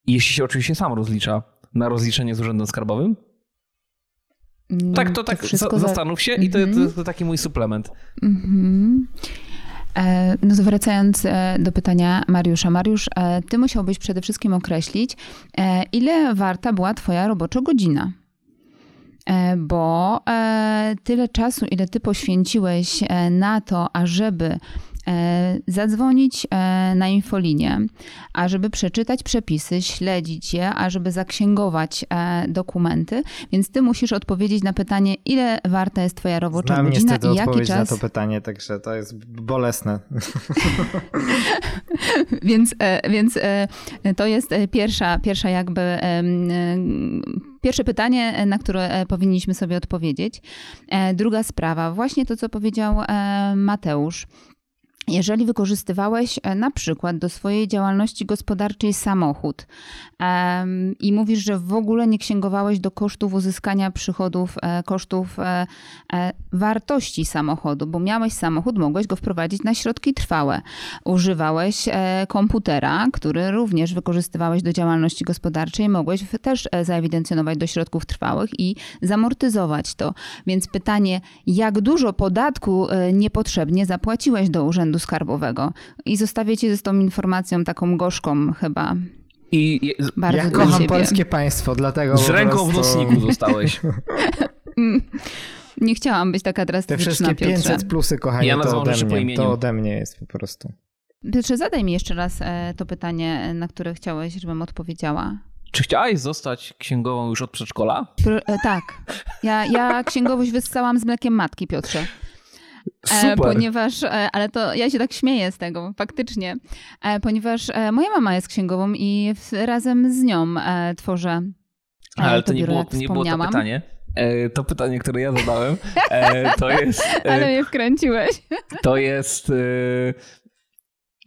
jeśli się oczywiście sam rozlicza, na rozliczenie z urzędem skarbowym? Mm, tak, to, to tak zastanów się i to, to, mhm. to, taki mój suplement.
E, no to wracając e, do pytania Mariusza. Mariusz, e, ty musiałbyś przede wszystkim określić, ile warta była twoja robocza godzina. Bo tyle czasu, ile ty poświęciłeś na to, ażeby zadzwonić e, na infolinię, ażeby przeczytać przepisy, śledzić je, ażeby zaksięgować e, dokumenty, więc ty musisz odpowiedzieć na pytanie, ile warta jest twoja robocza
Znam
godzina
i jaki czas... na to pytanie, także to jest bolesne.
więc, więc to jest pierwsza, pierwsza jakby pierwsze pytanie, na które powinniśmy sobie odpowiedzieć. Druga sprawa, właśnie to, co powiedział Mateusz jeżeli wykorzystywałeś e, na przykład do swojej działalności gospodarczej samochód um, i mówisz, że w ogóle nie księgowałeś do kosztów uzyskania przychodów, e, kosztów e, e, wartości samochodu, bo miałeś samochód, mogłeś go wprowadzić na środki trwałe. Używałeś e, komputera, który również wykorzystywałeś do działalności gospodarczej, mogłeś też e, zaewidencjonować do środków trwałych i zamortyzować to. Więc pytanie, jak dużo podatku niepotrzebnie zapłaciłeś do urzędu Urzędu Skarbowego. I zostawię cię z tą informacją taką gorzką chyba.
I Bardzo ja kocham ciebie. polskie państwo, dlatego
Z ręką prostu... w nocniku zostałeś.
Nie chciałam być taka drastyczna,
Te wszystkie 500 Piotrze. plusy, kochani, ja to, ode mnie, to ode mnie jest po prostu.
Piotrze, zadaj mi jeszcze raz e, to pytanie, na które chciałeś, żebym odpowiedziała.
Czy chciałaś zostać księgową już od przedszkola?
E, tak. Ja, ja księgowość wyssałam z mlekiem matki, Piotrze.
E, Super.
Ponieważ, e, ale to ja się tak śmieję z tego, faktycznie, e, ponieważ moja mama jest księgową i razem z nią tworzę.
Ale to, to nie, było, to nie było to pytanie. To pytanie, które ja zadałem, to jest.
Ale mnie wkręciłeś.
To jest.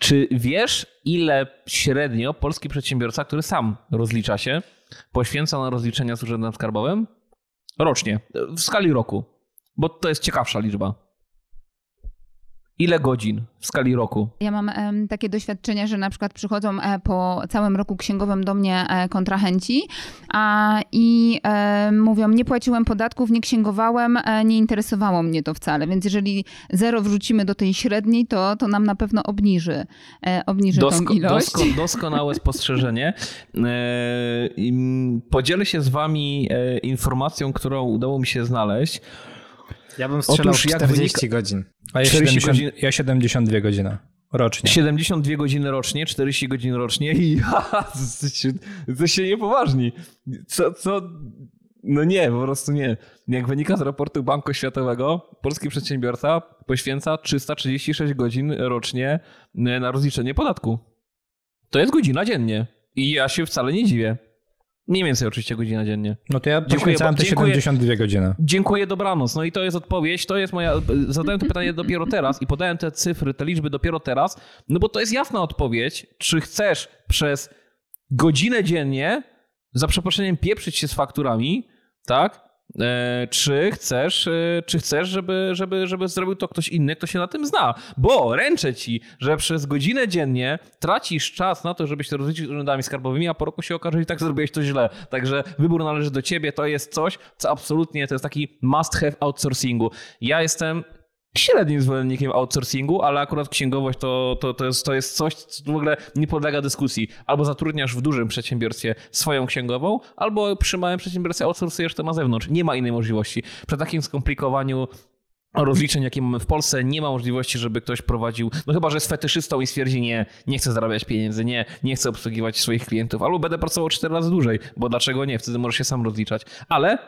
Czy wiesz, ile średnio polski przedsiębiorca, który sam rozlicza się, poświęca na rozliczenia z urzędem skarbowym? Rocznie, w skali roku. Bo to jest ciekawsza liczba. Ile godzin w skali roku?
Ja mam takie doświadczenia, że na przykład przychodzą e, po całym roku księgowym do mnie e, kontrahenci a, i e, mówią, nie płaciłem podatków, nie księgowałem, nie interesowało mnie to wcale. Więc jeżeli zero wrzucimy do tej średniej, to, to nam na pewno obniży, obniży Dosko, tą ilość. Dosko,
doskonałe spostrzeżenie. Podzielę się z wami informacją, którą udało mi się znaleźć.
Ja bym strzelał Otóż 40 wynika... godzin.
A ja, 70, godzin... ja 72 godziny rocznie.
72 godziny rocznie, 40 godzin rocznie i to się niepoważni. Co, co? No nie, po prostu nie. Jak wynika z raportu Banku Światowego, polski przedsiębiorca poświęca 336 godzin rocznie na rozliczenie podatku. To jest godzina dziennie. I ja się wcale nie dziwię. Mniej więcej oczywiście godzina dziennie.
No to ja poświęcałem te 72 godziny.
Dziękuję, dobranoc. No i to jest odpowiedź, to jest moja... Zadałem to pytanie dopiero teraz i podałem te cyfry, te liczby dopiero teraz, no bo to jest jasna odpowiedź, czy chcesz przez godzinę dziennie za przeproszeniem pieprzyć się z fakturami, tak? E, czy chcesz, e, czy chcesz żeby, żeby, żeby zrobił to ktoś inny, kto się na tym zna. Bo ręczę ci, że przez godzinę dziennie tracisz czas na to, żeby się rozliczyć z urzędami skarbowymi, a po roku się okaże, że i tak zrobiłeś to źle. Także wybór należy do ciebie. To jest coś, co absolutnie to jest taki must have outsourcingu. Ja jestem średnim zwolennikiem outsourcingu, ale akurat księgowość to, to, to, jest, to jest coś, co w ogóle nie podlega dyskusji. Albo zatrudniasz w dużym przedsiębiorstwie swoją księgową, albo przy małym przedsiębiorstwie outsourcujesz to na zewnątrz. Nie ma innej możliwości. Przy takim skomplikowaniu rozliczeń, jakie mamy w Polsce, nie ma możliwości, żeby ktoś prowadził, no chyba, że jest fetyszystą i stwierdzi, nie, nie chcę zarabiać pieniędzy, nie, nie chcę obsługiwać swoich klientów, albo będę pracował cztery razy dłużej, bo dlaczego nie? Wtedy możesz się sam rozliczać. Ale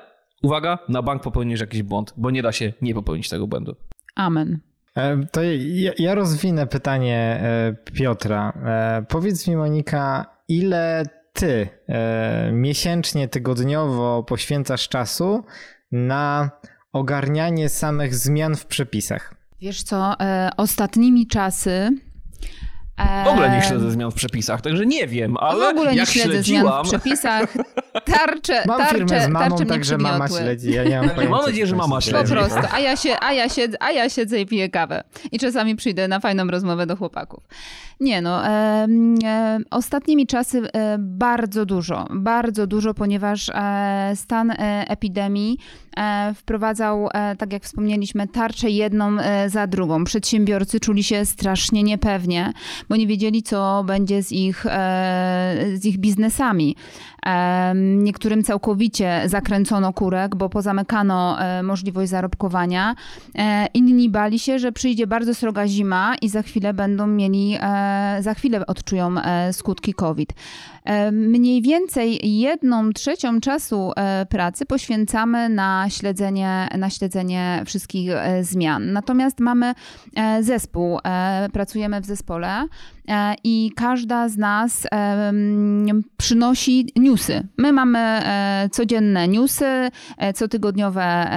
uwaga, na bank popełnisz jakiś błąd, bo nie da się nie popełnić tego błędu.
Amen.
E, to ja, ja rozwinę pytanie e, Piotra. E, powiedz mi, Monika, ile ty miesięcznie, tygodniowo poświęcasz czasu na ogarnianie samych zmian w przepisach?
Wiesz co, ostatnimi czasy
w ogóle nie śledzę zmian w przepisach, także nie wiem, ale
W ogóle
nie
śledzę
śledziłam...
zmian w przepisach. Tarcze,
mam
tarcze,
firmę z mamą,
tarcze
także mama śledzi. Ja nie mam,
pojęcia, mam nadzieję, że mama śledzi.
Po prostu, a ja, się, a, ja siedzę, a ja siedzę i piję kawę. I czasami przyjdę na fajną rozmowę do chłopaków. Nie no, e, e, ostatnimi czasy e, bardzo dużo, bardzo dużo, ponieważ e, stan e, epidemii e, wprowadzał, tak jak wspomnieliśmy, tarczę jedną za drugą. Przedsiębiorcy czuli się strasznie niepewnie, bo nie wiedzieli, co będzie z ich, z ich biznesami. Niektórym całkowicie zakręcono kurek, bo pozamykano możliwość zarobkowania. Inni bali się, że przyjdzie bardzo sroga zima i za chwilę będą mieli za chwilę odczują e, skutki COVID. E, mniej więcej jedną trzecią czasu e, pracy poświęcamy na śledzenie, na śledzenie wszystkich zmian. Natomiast mamy zespół, pracujemy w zespole i każda z nas przynosi newsy. My mamy codzienne newsy, cotygodniowe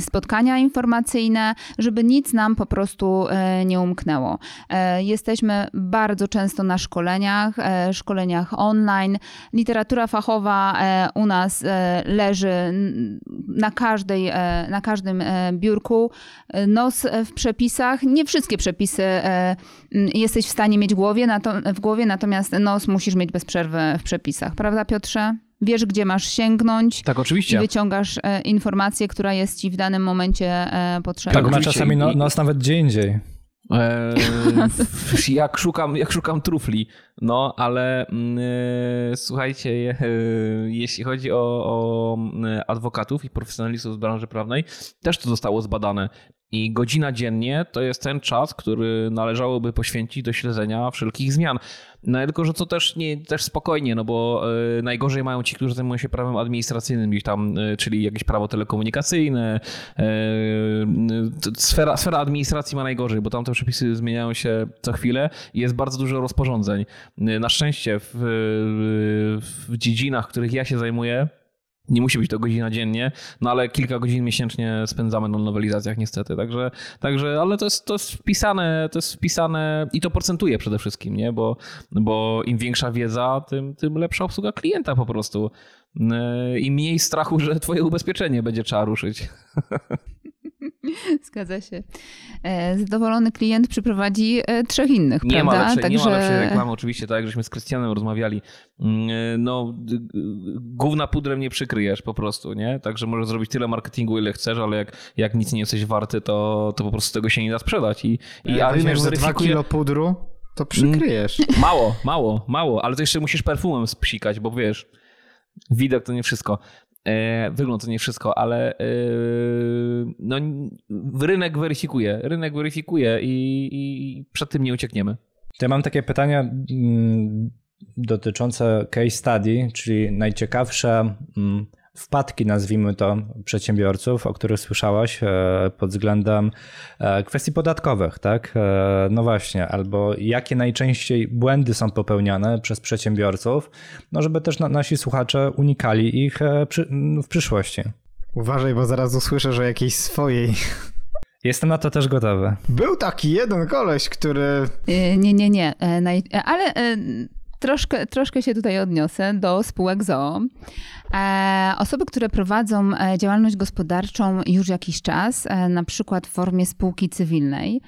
spotkania informacyjne, żeby nic nam po prostu nie umknęło. Jesteśmy bardzo często na szkoleniach, e, szkoleniach online. Literatura fachowa e, u nas e, leży na, każdej, na każdym biurku. Nos w przepisach. Nie wszystkie przepisy jesteś w stanie mieć w głowie, w głowie natomiast nos musisz mieć bez przerwy w przepisach. Prawda, Piotrze? Wiesz, gdzie masz sięgnąć.
Tak, oczywiście.
I wyciągasz informację, która jest ci w danym momencie potrzebna.
Tak, ma czasami no, nos nawet gdzie indziej.
Eee, jak, szukam, jak szukam trufli. No, ale yy, słuchajcie, yy, jeśli chodzi o, o mm, adwokatów i profesjonalistów z branży prawnej, też to zostało zbadane. I godzina dziennie to jest ten czas, który należałoby poświęcić do śledzenia wszelkich zmian. No tylko, że to też nie, też spokojnie, no bo y, najgorzej mają ci, którzy zajmują się prawem administracyjnym, gdzieś tam, y, czyli jakieś prawo telekomunikacyjne. Y, sfera, sfera administracji ma najgorzej, bo tam te przepisy zmieniają się co chwilę i jest bardzo dużo rozporządzeń. Na szczęście w, w dziedzinach, których ja się zajmuję, nie musi być to godzina dziennie, no ale kilka godzin miesięcznie spędzamy na nowelizacjach niestety, także, także ale to jest, to jest wpisane, to jest wpisane i to procentuje przede wszystkim, nie? Bo, bo im większa wiedza, tym, tym lepsza obsługa klienta po prostu yy, i mniej strachu, że twoje ubezpieczenie będzie trzeba ruszyć.
Zgadza się. E, zadowolony klient przyprowadzi e, trzech innych,
nie
prawda?
Ma lepszej, Także... Nie ma lepszej reklamy, oczywiście, tak jak żeśmy z Krystianem rozmawiali. Mm, e, no, główna pudrem nie przykryjesz po prostu, nie? Także możesz zrobić tyle marketingu, ile chcesz, ale jak, jak nic nie jesteś warty, to, to po prostu tego się nie da sprzedać. I,
i a rynek za dwa kilo pudru, to przykryjesz.
Mm, mało, mało, mało, ale to jeszcze musisz perfumem spsikać, bo wiesz, widok to nie wszystko. E, wygląd to nie wszystko, ale e, no, rynek weryfikuje. Rynek weryfikuje i, i przed tym nie uciekniemy.
Ja mam takie pytania mm, dotyczące case study, czyli najciekawsze mm, wpadki, nazwijmy to, przedsiębiorców, o których słyszałaś pod względem kwestii podatkowych, tak? No właśnie, albo jakie najczęściej błędy są popełniane przez przedsiębiorców, no żeby też nasi słuchacze unikali ich w przyszłości.
Uważaj, bo zaraz usłyszę, że jakiejś swojej.
Jestem na to też gotowy.
Był taki jeden koleś, który.
E, nie, nie, nie. E, e, ale troszkę, troszkę się tutaj odniosę do spółek ZOO. Osoby, które prowadzą działalność gospodarczą już jakiś czas, na przykład w formie spółki cywilnej,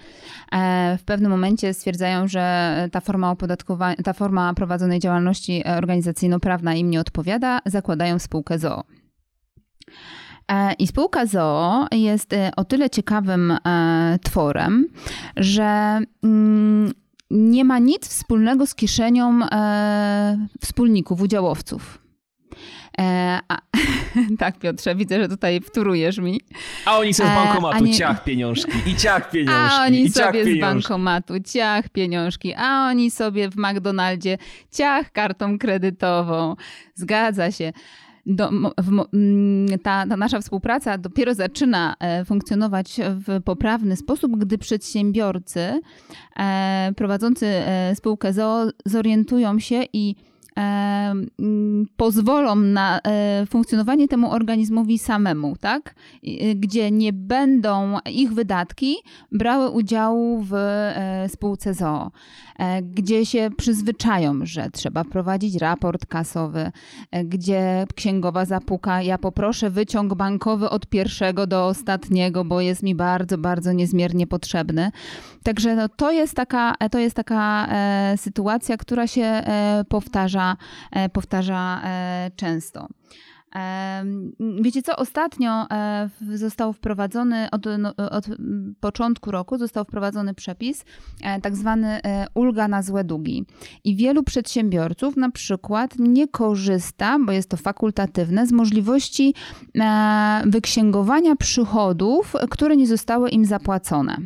w pewnym momencie stwierdzają, że ta forma opodatkowania, ta forma prowadzonej działalności organizacyjno-prawna im nie odpowiada, zakładają spółkę ZOO. E, I spółka ZOO jest e, o tyle ciekawym e, tworem, że mm, nie ma nic wspólnego z kieszenią wspólników, udziałowców. E, a, tak, Piotrze, widzę, że tutaj wtórujesz mi.
A oni sobie z bankomatu nie... ciach pieniążki i ciach pieniążki.
A oni sobie
pieniążki.
z bankomatu ciach pieniążki, a oni sobie w McDonaldzie ciach kartą kredytową. Zgadza się do, w, ta, ta, nasza współpraca dopiero zaczyna e, funkcjonować w poprawny sposób, gdy przedsiębiorcy e, prowadzący e, spółkę zorientują się i pozwolą na funkcjonowanie temu organizmowi samemu, tak? Gdzie nie będą ich wydatki brały udziału w spółce ZOO. E, gdzie się przyzwyczają, że trzeba prowadzić raport kasowy, e, gdzie księgowa zapuka, ja poproszę wyciąg bankowy od pierwszego do ostatniego, bo jest mi bardzo, bardzo niezmiernie potrzebny. Także no, to jest taka, to jest taka e, sytuacja, która się e, powtarza, e, powtarza e, często. Wiecie co, ostatnio e, został wprowadzony, od, no, od początku roku został wprowadzony przepis, e, tak zwany e, ulga na złe długi. I wielu przedsiębiorców na przykład nie korzysta, bo jest to fakultatywne, z możliwości wyksięgowania przychodów, które nie zostały im zapłacone.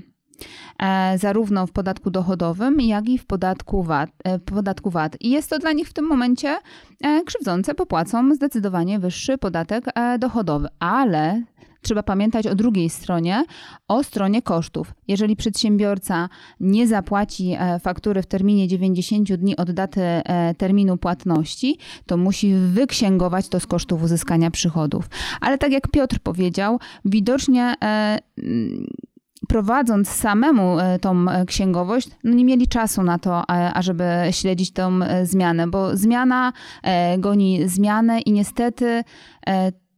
E, zarówno w podatku dochodowym, jak i w podatku VAT. E, podatku VAT. I jest to dla nich w tym momencie e, krzywdzące, bo płacą zdecydowanie wyższy podatek dochodowy. Ale trzeba pamiętać o drugiej stronie, o stronie kosztów. Jeżeli przedsiębiorca nie zapłaci faktury w terminie 90 dni od daty terminu płatności, to musi wyksięgować to z kosztów uzyskania przychodów. Ale tak jak Piotr powiedział, widocznie prowadząc samemu e, tą e, księgowość, no nie mieli czasu na to, ażeby śledzić tą e, zmianę, bo zmiana goni zmianę i niestety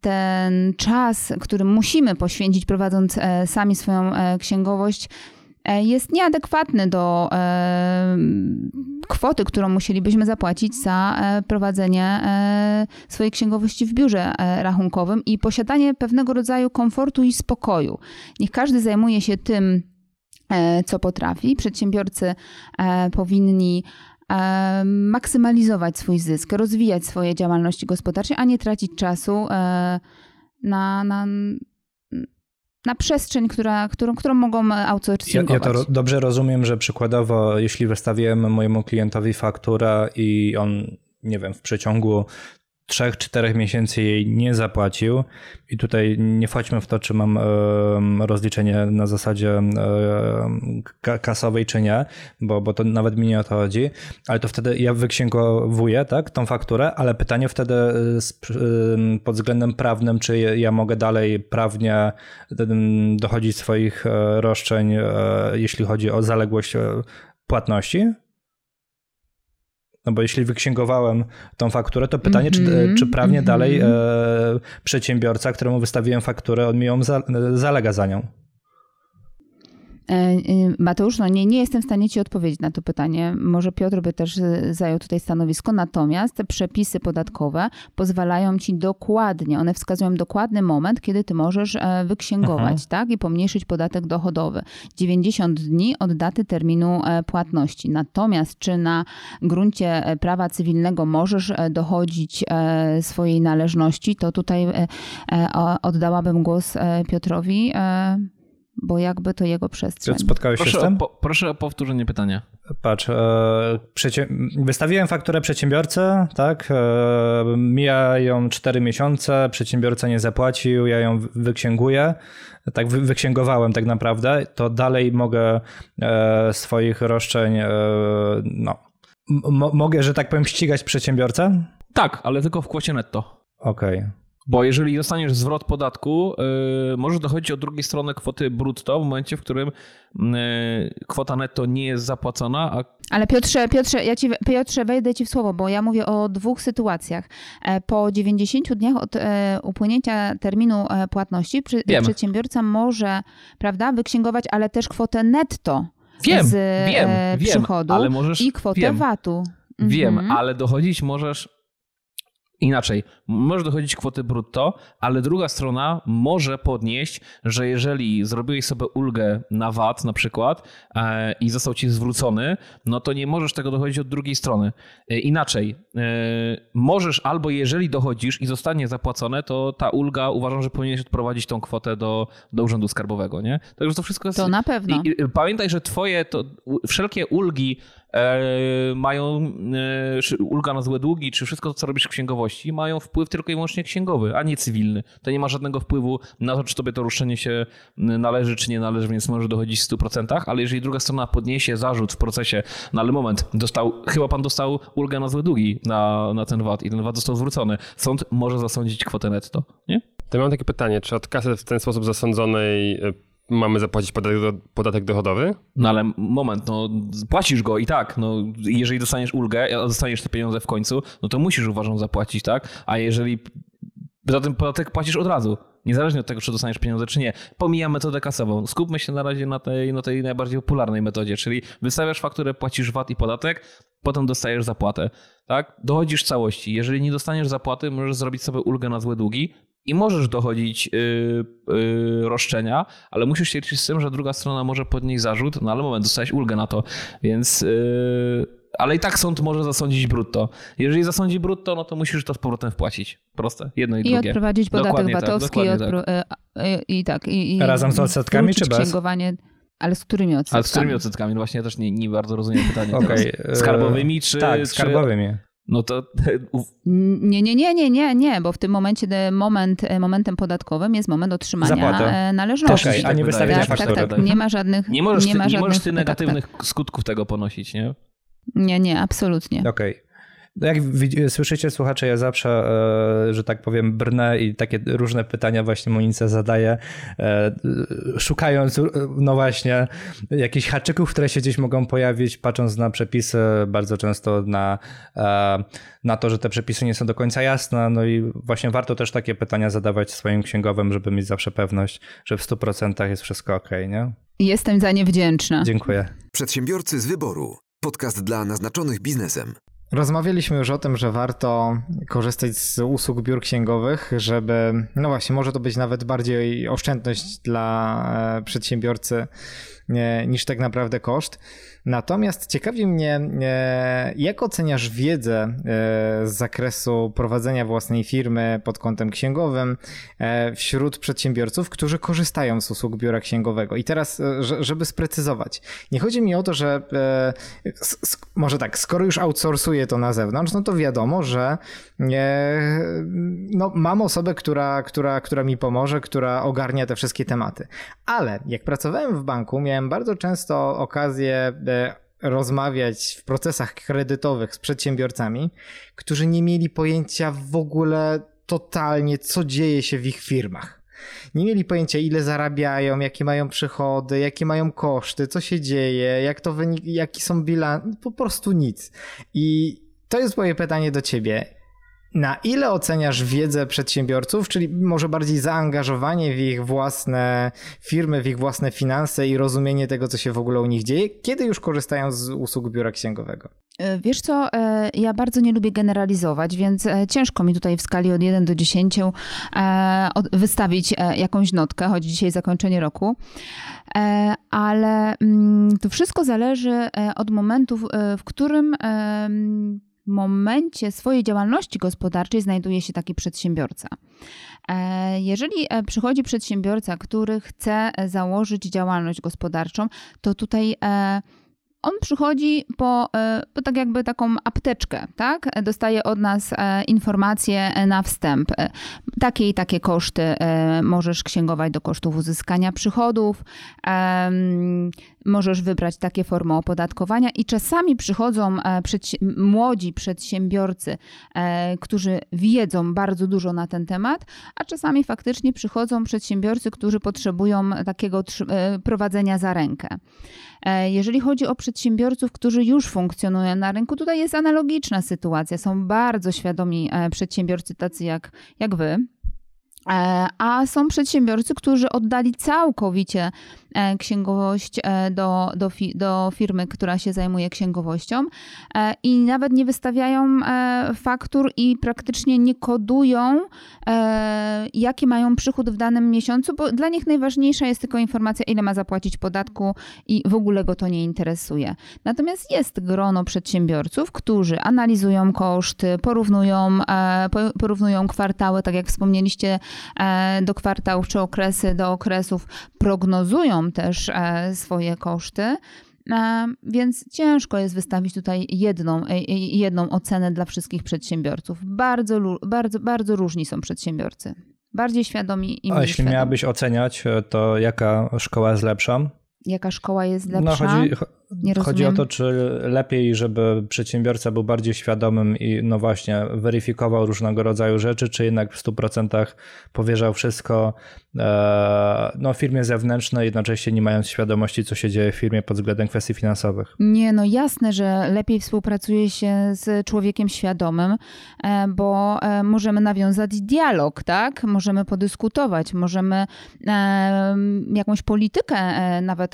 ten czas, który musimy poświęcić prowadząc sami swoją księgowość, jest nieadekwatny do e, kwoty, którą musielibyśmy zapłacić za e, prowadzenie swojej księgowości w biurze rachunkowym i posiadanie pewnego rodzaju komfortu i spokoju. Niech każdy zajmuje się tym, co potrafi. Przedsiębiorcy powinni maksymalizować swój zysk, rozwijać swoje działalności gospodarcze, a nie tracić czasu na, na na przestrzeń, która, którą, którą mogą outsourcingować.
Ja, ja to dobrze rozumiem, że przykładowo, jeśli wystawiłem mojemu klientowi fakturę i on, nie wiem, w przeciągu 3-4 miesięcy jej nie zapłacił i tutaj nie wchodźmy w to, czy mam rozliczenie na zasadzie kasowej, czy nie, bo, bo to nawet mi nie o to chodzi, ale to wtedy ja wyksięgowuję tak, tą fakturę, ale pytanie wtedy pod względem prawnym, czy ja mogę dalej prawnie dochodzić swoich e, roszczeń, e, jeśli chodzi o zaległość e, płatności? No bo jeśli wyksięgowałem tą fakturę, to pytanie, mm -hmm, czy, mhm, czy prawnie mm -hmm. dalej e, przedsiębiorca, któremu wystawiłem fakturę, on mi ją za, zalega za nią.
E, e, Mateusz, no nie, nie jestem w stanie ci odpowiedzieć na to pytanie. Może Piotr by też e, zajął tutaj stanowisko. Natomiast te przepisy podatkowe pozwalają ci dokładnie, one wskazują dokładny moment, kiedy ty możesz wyksięgować, Aha. tak? I pomniejszyć podatek dochodowy. 90 dni od daty terminu płatności. Natomiast czy na gruncie prawa cywilnego możesz dochodzić swojej należności, to tutaj oddałabym głos Piotrowi. Bo jakby to jego przestrzeń.
Spotkałeś
proszę
się z tym?
O, proszę o powtórzenie pytania.
Patrz, e, wystawiłem fakturę przedsiębiorcy, tak? E, mijają 4 miesiące, przedsiębiorca nie zapłacił, ja ją wyksięguję, tak wy, wyksięgowałem tak naprawdę, to dalej mogę e, swoich roszczeń, e, no, mogę, że tak powiem, ścigać przedsiębiorcę?
Tak, ale tylko w kwocie netto.
Okej. Okay.
Bo jeżeli dostaniesz zwrot podatku, yy, może dochodzić od drugiej strony kwoty brutto w momencie, w którym yy, kwota netto nie jest zapłacona. A...
Ale Piotrze, Piotrze, ja ci, Piotrze, wejdę ci w słowo, bo ja mówię o dwóch sytuacjach. E, po 90 dniach od e, upłynięcia terminu e, płatności przy, przedsiębiorca może prawda, wyksięgować, ale też kwotę netto.
Wiem,
z
wiem,
przychodu
wiem, ale możesz,
i kwotę
wiem,
VAT-u.
Wiem,
mhm.
ale dochodzić możesz Inaczej, może dochodzić kwoty brutto, ale druga strona może podnieść, że jeżeli zrobiłeś sobie ulgę na VAT na przykład e, i został ci zwrócony, no to nie możesz tego dochodzić od drugiej strony. E, inaczej, e, możesz albo jeżeli dochodzisz i zostanie zapłacone, to ta ulga uważam, że powinieneś odprowadzić tą kwotę do, do Urzędu Skarbowego, nie?
Także to wszystko jest... To na pewno.
I, i, pamiętaj, że twoje, to, wszelkie ulgi mają e, ulga na złe długi, czy wszystko co robisz w księgowości, mają wpływ tylko i wyłącznie księgowy, a nie cywilny. To nie ma żadnego wpływu na to, czy tobie to roszczenie się należy, czy nie należy, więc może dochodzić w 100%, ale jeżeli druga strona podniesie zarzut w procesie, no ale moment, dostał, chyba pan dostał ulgę na złe długi na, na ten VAT i ten VAT został zwrócony. Sąd może zasądzić kwotę netto, nie?
To mam takie pytanie, czy od kasy w ten sposób zasądzonej e, mamy zapłacić podatek, dochodowy?
No ale moment, no płacisz go i tak, no jeżeli dostaniesz ulgę, a dostaniesz te pieniądze w końcu, no to musisz uważam zapłacić, tak? A jeżeli za ten podatek płacisz od razu, niezależnie od tego, czy dostaniesz pieniądze, czy nie. Pomijam metodę kasową. Skupmy się na razie na tej, na tej najbardziej popularnej metodzie, czyli wystawiasz fakturę, płacisz VAT i podatek, potem dostajesz zapłatę. Tak? Dochodzisz całości. Jeżeli nie dostaniesz zapłaty, możesz zrobić sobie ulgę na złe długi, i możesz dochodzić yy, yy, roszczenia, ale musisz się liczyć z tym, że druga strona może podnieść zarzut, no ale moment, dostałeś ulgę na to, więc... Yy, ale i tak sąd może zasądzić brutto. Jeżeli zasądzi brutto, no to musisz to z powrotem wpłacić. Proste, jedno i,
I
drugie.
I odprowadzić podatek dokładnie tak, VAT-owski tak, odpro... Y, i, tak. I, i
Razem z odsetkami czy bez?
Księgowanie... Ale z którymi odsetkami?
Ale z którymi odsetkami? No właśnie ja też nie, nie bardzo rozumiem pytania.
okay.
Skarbowymi czy...
Tak, skarbowymi.
Czy... No to.
Nie, nie, nie, nie, nie, nie, bo w tym momencie moment, momentem podatkowym jest moment otrzymania
Zapłatę.
E, należności.
Okay, a nie wystawienia
tak,
faktury.
tak, tak, nie ma żadnych.
Nie możesz,
nie
ty,
ma
nie
żadnych,
możesz ty
tak,
negatywnych
tak,
skutków tego ponosić, nie?
Nie, nie, absolutnie.
Okej. Okay. Jak słyszycie, słuchacze, ja zawsze, e, że tak powiem, brnę i takie różne pytania właśnie Monice zadaję, e, szukając, no właśnie, jakichś haczyków, które się gdzieś mogą pojawić, patrząc na przepisy, bardzo często na, e, na to, że te przepisy nie są do końca jasne. No i właśnie warto też takie pytania zadawać swoim księgowym, żeby mieć zawsze pewność, że w 100% jest wszystko ok, nie?
Jestem za nie wdzięczna.
Dziękuję.
Przedsiębiorcy z wyboru. Podcast dla naznaczonych biznesem.
Rozmawialiśmy już o tym, że warto korzystać z usług biur księgowych, żeby, no właśnie, może to być nawet bardziej oszczędność dla e, przedsiębiorcy niż tak naprawdę koszt. Natomiast ciekawi mnie, e, jak oceniasz wiedzę e, z zakresu prowadzenia własnej firmy pod kątem księgowym e, wśród przedsiębiorców, którzy korzystają z usług biura księgowego. I teraz, żeby sprecyzować, nie chodzi mi o to, że może tak, skoro już outsourcuję to na zewnątrz, no to wiadomo, że no, mam osobę, która, która, która mi pomoże, która ogarnia te wszystkie tematy. Ale jak pracowałem w banku, miałem bardzo często okazję rozmawiać w procesach kredytowych z przedsiębiorcami, którzy nie mieli pojęcia w ogóle totalnie, co dzieje się w ich firmach. Nie mieli pojęcia, ile zarabiają, jakie mają przychody, jakie mają koszty, co się dzieje, jak to wynik, jaki są bilanse, po prostu nic. I to jest moje pytanie do ciebie. Na ile oceniasz wiedzę przedsiębiorców, czyli może bardziej zaangażowanie w ich własne firmy, w ich własne finanse i rozumienie tego, co się w ogóle u nich dzieje, kiedy już korzystają z usług biura księgowego?
E, wiesz co, e, ja bardzo nie lubię generalizować, więc e, ciężko mi tutaj w skali od 1 do 10 wystawić jakąś notkę, choć dzisiaj zakończenie roku. Ale mm, to wszystko zależy od momentu, w którym momencie swojej działalności gospodarczej znajduje się taki przedsiębiorca. E, jeżeli e, przychodzi przedsiębiorca, który chce założyć działalność gospodarczą, to tutaj on przychodzi po, e, po tak jakby taką apteczkę, tak? Dostaje od nas e, informacje na wstęp. E, takie i takie koszty możesz księgować do kosztów uzyskania przychodów, możesz wybrać takie formy opodatkowania i czasami przychodzą młodzi przedsiębiorcy, którzy wiedzą bardzo dużo na ten temat, a czasami faktycznie przychodzą przedsiębiorcy, którzy potrzebują takiego prowadzenia za rękę. Jeżeli chodzi o przedsiębiorców, którzy już funkcjonują na rynku, tutaj jest analogiczna sytuacja. Są bardzo świadomi e, przedsiębiorcy tacy jak, jak wy, a są przedsiębiorcy, którzy oddali całkowicie e, księgowość e, do, do, do firmy, która się zajmuje księgowością i nawet nie wystawiają faktur i praktycznie nie kodują, jaki mają przychód w danym miesiącu, bo dla nich najważniejsza jest tylko informacja, ile ma zapłacić podatku i w ogóle go to nie interesuje. Natomiast jest grono przedsiębiorców, którzy analizują koszty, porównują, porównują kwartały, tak jak wspomnieliście, E, do kwartałów czy okresy do okresów, prognozują też e, swoje koszty. E, więc ciężko jest wystawić tutaj jedną, jedną ocenę dla wszystkich przedsiębiorców. Bardzo, bardzo, bardzo różni są przedsiębiorcy. Bardziej świadomi i mniej
A jeśli
świadomi.
miałabyś oceniać, to jaka szkoła jest lepsza?
Jaka szkoła jest lepsza?
No, chodzi, Chodzi o to, czy lepiej, żeby przedsiębiorca był bardziej świadomym i no właśnie weryfikował różnego rodzaju rzeczy, czy jednak w 100% powierzał wszystko e, no, firmie zewnętrznej, jednocześnie nie mając świadomości, co się dzieje w firmie pod względem kwestii finansowych.
Nie, no jasne, że lepiej współpracuje się z człowiekiem świadomym, e, bo e, możemy nawiązać dialog, tak? Możemy podyskutować, możemy jakąś politykę nawet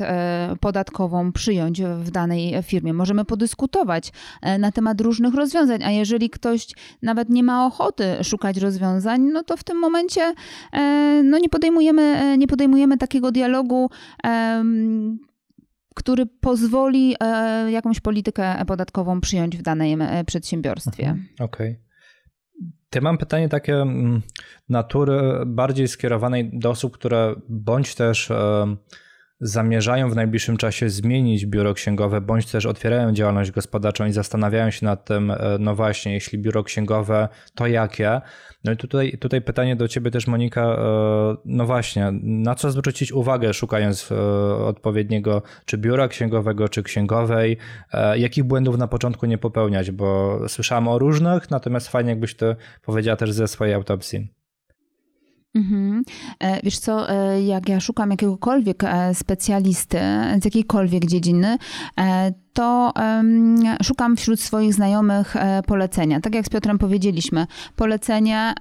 podatkową przyjąć w danej firmie. Możemy podyskutować e, na temat różnych rozwiązań, a jeżeli ktoś nawet nie ma ochoty szukać rozwiązań, no to w tym momencie e, no nie, podejmujemy, e, nie podejmujemy takiego dialogu który pozwoli jakąś politykę podatkową przyjąć w danym przedsiębiorstwie.
Mhm, okej. Okay. Mam pytanie takie mm, natury bardziej skierowanej do osób, które bądź też zamierzają w najbliższym czasie zmienić biuro księgowe, bądź też otwierają działalność gospodarczą i zastanawiają się nad tym, e, no właśnie, jeśli biuro księgowe, to jakie? No i tutaj, tutaj pytanie do ciebie też, Monika, e, no właśnie, na co zwrócić uwagę, szukając e, odpowiedniego czy biura księgowego, czy księgowej, jakich błędów na początku nie popełniać, bo słyszałem o różnych, natomiast fajnie jakbyś to powiedziała też ze swojej autopsji.
Mhm. E, wiesz co, e, jak ja szukam jakiegokolwiek e, specjalisty z jakiejkolwiek dziedziny, to szukam wśród swoich znajomych polecenia. Tak jak z Piotrem powiedzieliśmy, polecenie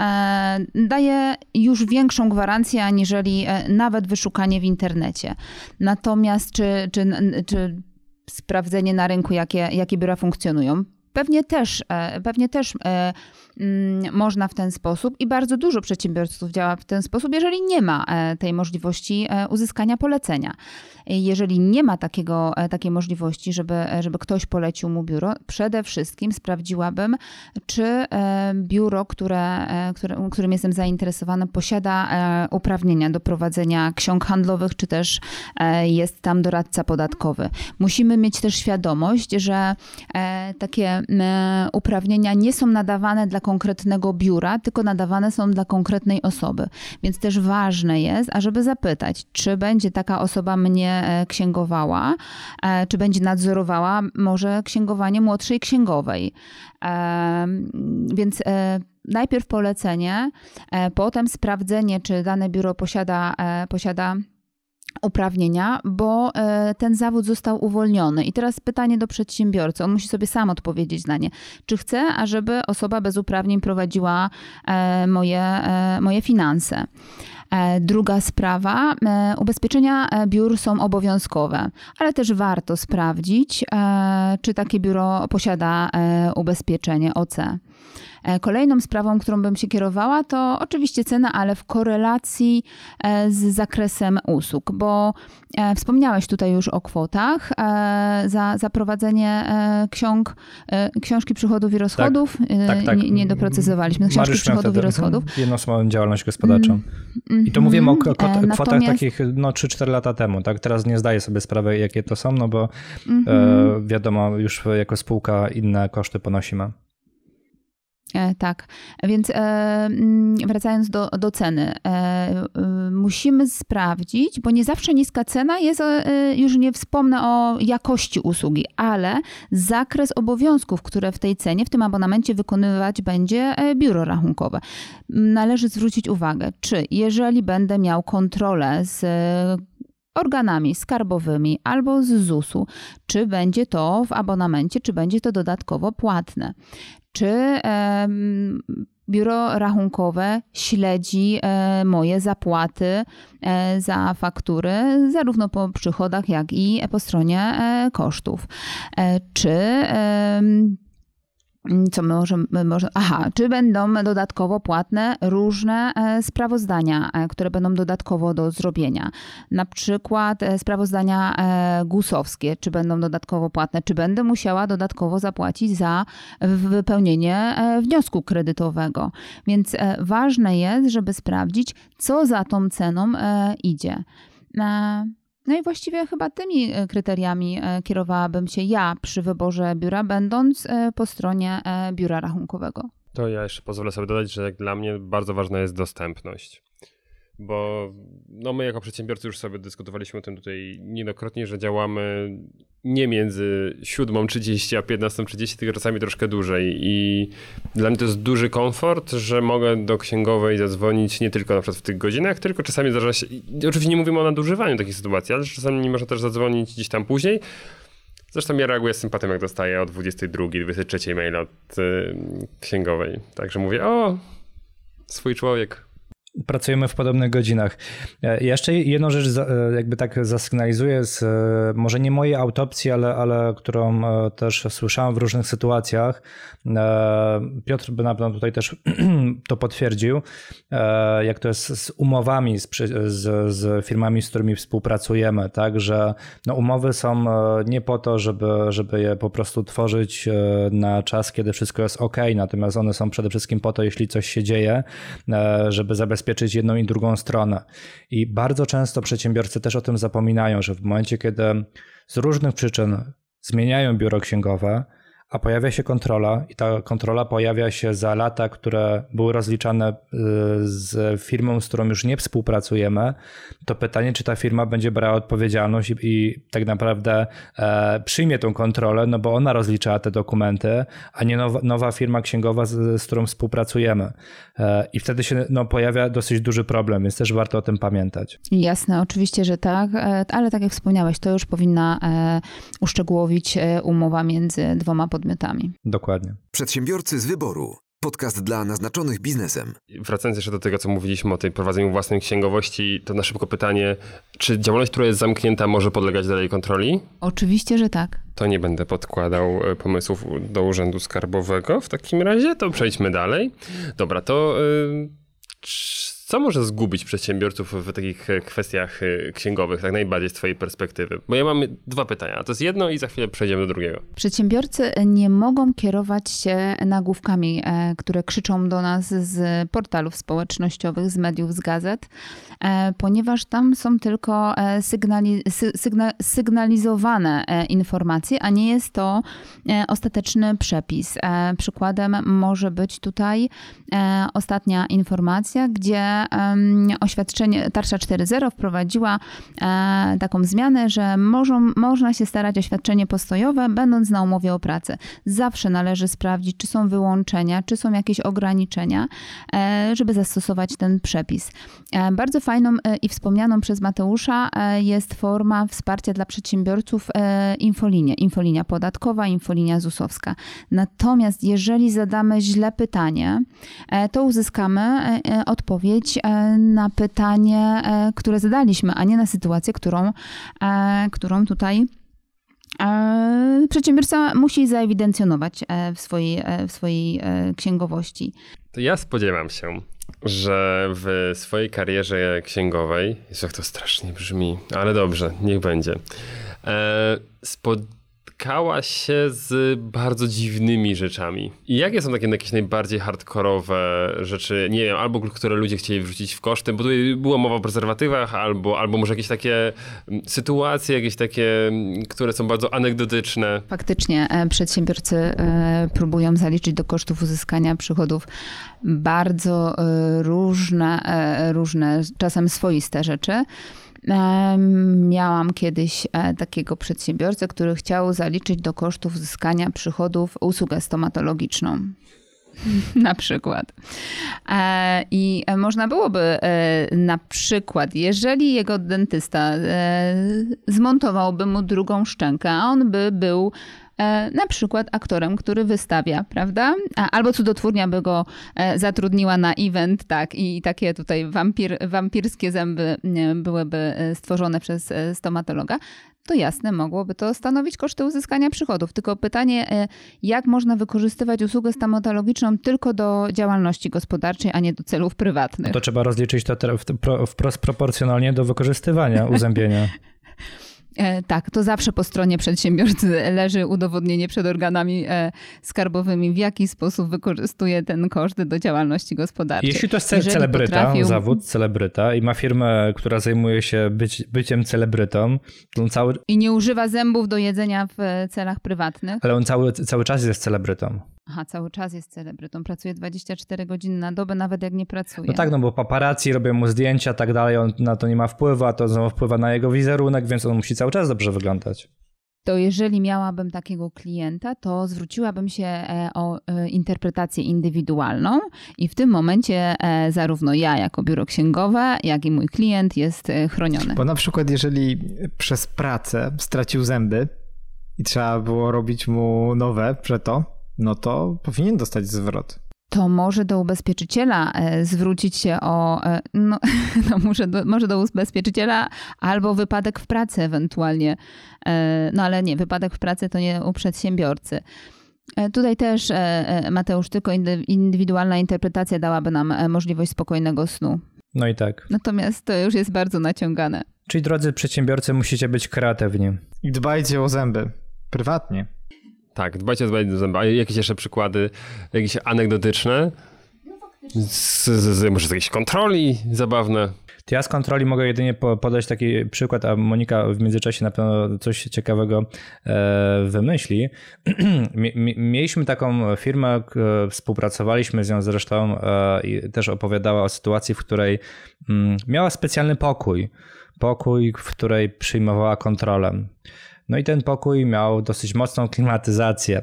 daje już większą gwarancję aniżeli nawet wyszukanie w internecie. Natomiast czy, czy, czy sprawdzenie na rynku, jakie, jakie biura funkcjonują, Pewnie też, pewnie też można w ten sposób i bardzo dużo przedsiębiorców działa w ten sposób, jeżeli nie ma e, tej możliwości e, uzyskania polecenia. Jeżeli nie ma takiego, e, takiej możliwości, żeby, żeby ktoś polecił mu biuro, przede wszystkim sprawdziłabym, czy biuro, które, które, którym jestem zainteresowana, posiada uprawnienia do prowadzenia ksiąg handlowych, czy też jest tam doradca podatkowy. Musimy mieć też świadomość, że takie uprawnienia nie są nadawane dla konkretnego biura, tylko nadawane są dla konkretnej osoby. Więc też ważne jest, ażeby zapytać, czy będzie taka osoba mnie e, księgowała, e, czy będzie nadzorowała może księgowanie młodszej księgowej. E, więc najpierw polecenie, potem sprawdzenie, czy dane biuro posiada, posiada uprawnienia, bo e, ten zawód został uwolniony. I teraz pytanie do przedsiębiorcy. On musi sobie sam odpowiedzieć na nie. Czy chce, ażeby osoba bez uprawnień prowadziła e, moje, e, moje finanse? Druga sprawa, ubezpieczenia biur są obowiązkowe, ale też warto sprawdzić, czy takie biuro posiada ubezpieczenie OC. Kolejną sprawą, którą bym się kierowała, to oczywiście cena, ale w korelacji z zakresem usług, bo wspomniałeś tutaj już o kwotach za, za prowadzenie ksiąg, książki przychodów i rozchodów. Tak, tak, tak. Nie, nie doprecyzowaliśmy książki Mariusz przychodów i rozchodów.
Jednoosobową działalność gospodarczą. Mm, I to mówimy o kwotach Natomiast... takich no, 3-4 lata temu. Tak? Teraz nie zdaję sobie sprawy, jakie to są, no bo mm -hmm. e, wiadomo, już jako spółka inne koszty ponosimy.
E, tak, więc e, mm, wracając do, do ceny, e, musimy sprawdzić, bo nie zawsze niska cena jest, już nie wspomnę o jakości usługi, ale zakres obowiązków, które w tej cenie, w tym abonamencie wykonywać będzie biuro rachunkowe. Należy zwrócić uwagę, czy jeżeli będę miał kontrolę z organami skarbowymi albo z ZUS-u, czy będzie to w abonamencie, czy będzie to dodatkowo płatne czy biuro rachunkowe śledzi e, moje zapłaty e, za faktury, zarówno po przychodach, jak i po stronie e, kosztów. Czy co my możemy, może, aha, czy będą dodatkowo płatne różne e, sprawozdania, e, które będą dodatkowo do zrobienia. Na przykład e, sprawozdania gusowskie, czy będą dodatkowo płatne, czy będę musiała dodatkowo zapłacić za wypełnienie wniosku kredytowego. Więc ważne jest, żeby sprawdzić, co za tą ceną idzie. No i właściwie chyba tymi e, kryteriami e, kierowałabym się ja przy wyborze biura, będąc e, po stronie biura rachunkowego.
To ja jeszcze pozwolę sobie dodać, że dla mnie bardzo ważna jest dostępność bo no my jako przedsiębiorcy już sobie dyskutowaliśmy o tym tutaj niejednokrotnie, że działamy nie między 7.30 a 15.30, tylko czasami troszkę dłużej i dla mnie to jest duży komfort, że mogę do księgowej zadzwonić nie tylko na przykład w tych godzinach, tylko czasami zdarza się, oczywiście nie mówimy o nadużywaniu takiej sytuacji, ale czasami można też zadzwonić gdzieś tam później. Zresztą ja reaguję z sympatią, jak dostaję o 22, 23 mail od y, księgowej. Także mówię, o, swój człowiek,
Pracujemy w podobnych godzinach. E, jeszcze jedną rzecz e, jakby tak zasygnalizuję z e, może nie mojej autopsji, ale, ale którą też słyszałem w różnych sytuacjach. Piotr by na pewno tutaj też to potwierdził, jak to jest z umowami z, z, z firmami, z którymi współpracujemy, tak, że no umowy są nie po to, żeby, żeby je po prostu tworzyć na czas, kiedy wszystko jest ok, natomiast one są przede wszystkim po to, jeśli coś się dzieje, żeby zabezpieczyć zabezpieczyć jedną i drugą stronę. I bardzo często przedsiębiorcy też o tym zapominają, że w momencie, kiedy z różnych przyczyn zmieniają biuro księgowe, a pojawia się kontrola i ta kontrola pojawia się za lata, które były rozliczane y, z firmą, z którą już nie współpracujemy, to pytanie, czy ta firma będzie brała odpowiedzialność i, i tak naprawdę e, przyjmie tą kontrolę, no bo ona rozliczała te dokumenty, a nie nowa, nowa firma księgowa, z, z którą współpracujemy. E, I wtedy się no, pojawia dosyć duży problem, więc też warto o tym pamiętać.
Jasne, oczywiście, że tak, e, ale tak jak wspomniałeś, to już powinna e, uszczegółowić e, umowa między dwoma podmiotami podmiotami.
Dokładnie.
Przedsiębiorcy z wyboru. Podcast dla naznaczonych biznesem.
Wracając jeszcze do tego, co mówiliśmy o tej prowadzeniu własnej księgowości, to na szybko pytanie, czy działalność, która jest zamknięta, może podlegać dalej kontroli?
Oczywiście, że tak.
To nie będę podkładał e, pomysłów do Urzędu Skarbowego. W takim razie to przejdźmy dalej. Dobra, to... Yy, co może zgubić przedsiębiorców w takich e, kwestiach e, księgowych, tak najbardziej z Twojej perspektywy? Bo ja mam dwa pytania. To jest jedno i za chwilę przejdziemy do drugiego.
Przedsiębiorcy nie mogą kierować się nagłówkami, e, które krzyczą do nas z portalów społecznościowych, z mediów, z gazet, ponieważ tam są tylko sygnali sygna sygnalizowane informacje, a nie jest to ostateczny przepis. Przykładem może być tutaj ostatnia informacja, gdzie oświadczenie, Tarcza 4.0 wprowadziła e, taką zmianę, że możą, można się starać o świadczenie postojowe, będąc na umowie o pracę. Zawsze należy sprawdzić, czy są wyłączenia, czy są jakieś ograniczenia, e, żeby zastosować ten przepis. E, bardzo fajną i wspomnianą przez Mateusza jest forma wsparcia dla przedsiębiorców infolinie, infolinia podatkowa, infolinia ZUS-owska. Natomiast jeżeli zadamy źle pytanie, to uzyskamy odpowiedź E, na pytanie, e, które zadaliśmy, a nie na sytuację, którą, e, którą tutaj Przedsiębiorca musi zaewidencjonować w swojej, w swojej księgowości.
To ja spodziewam się, że w swojej karierze księgowej, jest jak to strasznie brzmi, ale dobrze, niech będzie, e, spotkała się z bardzo dziwnymi rzeczami. I jakie są takie jakieś najbardziej hardkorowe rzeczy, nie wiem, albo które ludzie chcieli wrzucić w koszty, bo tutaj była mowa o prezerwatywach, albo, albo może jakieś takie mm, sytuacje, jakieś takie, mm, które są bardzo anegdotyczne.
Faktycznie e, przedsiębiorcy e, próbują zaliczyć do kosztów uzyskania przychodów bardzo e, różne, różne czasem swoiste rzeczy. Miałam kiedyś e, takiego przedsiębiorcę, który chciał zaliczyć do kosztów uzyskania przychodów usługę stomatologiczną. na przykład. E, I można byłoby e, na przykład, jeżeli jego dentysta zmontowałby mu drugą szczękę, a on by był E, na przykład aktorem, który wystawia, prawda? Albo cudotwórnia by go e, zatrudniła na event, tak, i takie tutaj wampir, wampirskie zęby byłyby e, stworzone przez stomatologa, to jasne, mogłoby to stanowić koszty uzyskania przychodów. Tylko pytanie, jak można wykorzystywać usługę stomatologiczną tylko do działalności gospodarczej, a nie do celów prywatnych? No
to trzeba rozliczyć to wprost proporcjonalnie do wykorzystywania uzębienia.
E, tak, to zawsze po stronie przedsiębiorcy leży udowodnienie przed organami e, skarbowymi, w jaki sposób wykorzystuje ten koszt do działalności gospodarczej.
Jeśli to jest celebryta, potrafił... zawód celebryta i ma firmę, która zajmuje się być, byciem celebrytą, to on cały...
I nie używa zębów do jedzenia w celach prywatnych.
Ale on cały, cały czas jest celebrytą.
Aha, cały czas jest celebrytą. Pracuje 24 godziny na dobę, nawet jak nie pracuje.
No tak, no bo paparazzi robią mu zdjęcia, tak dalej, on na to nie ma wpływu, a to znowu wpływa na jego wizerunek, więc on musi cały czas dobrze wyglądać.
To jeżeli miałabym takiego klienta, to zwróciłabym się e, o e, interpretację indywidualną i w tym momencie e, zarówno ja jako biuro księgowe, jak i mój klient jest chroniony.
Bo na przykład jeżeli przez pracę stracił zęby i trzeba było robić mu nowe przeto, no to powinien dostać zwrot.
To może do ubezpieczyciela e, zwrócić się o, e, no, no może, do, może do ubezpieczyciela albo wypadek w pracy ewentualnie. E, no ale nie, wypadek w pracy to nie u przedsiębiorcy. Tutaj też, Mateusz, tylko indywidualna interpretacja dałaby nam możliwość spokojnego snu.
No i tak.
Natomiast to już jest bardzo naciągane.
Czyli drodzy przedsiębiorcy, musicie być kreatywni.
I dbajcie o zęby. Prywatnie.
Tak, dbajcie o zęby. A jakieś jeszcze przykłady, jakieś anegdotyczne? Z, z, z, może z jakiejś kontroli zabawne?
To ja z kontroli mogę jedynie podać taki przykład, a Monika w międzyczasie na pewno coś ciekawego e, wymyśli. Mieliśmy taką firmę, współpracowaliśmy z nią zresztą e, i też opowiadała o sytuacji, w której mm, miała specjalny pokój. Pokój, w której przyjmowała kontrolę. No i ten pokój miał dosyć mocną klimatyzację.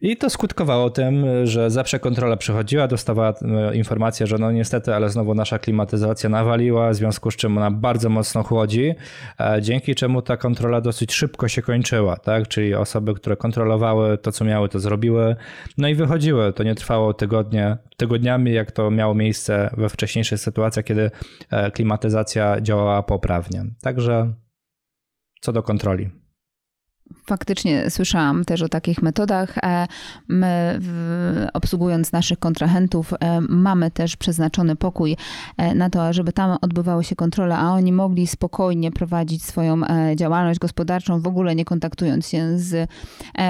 I to skutkowało tym, że zawsze kontrola przychodziła, dostawała e, informację, że no niestety, ale znowu nasza klimatyzacja nawaliła, w związku z czym ona bardzo mocno chłodzi, e, dzięki czemu ta kontrola dosyć szybko się kończyła, tak? Czyli osoby, które kontrolowały to, co miały, to zrobiły, no i wychodziły. To nie trwało tygodnie, tygodniami, jak to miało miejsce we wcześniejszych sytuacjach, kiedy e, klimatyzacja działała poprawnie. Także co do kontroli.
Faktycznie słyszałam też o takich metodach. E, my, obsługując naszych kontrahentów, e, mamy też przeznaczony pokój e, na to, żeby tam odbywały się kontrole, a oni mogli spokojnie prowadzić swoją działalność gospodarczą, w ogóle nie kontaktując się z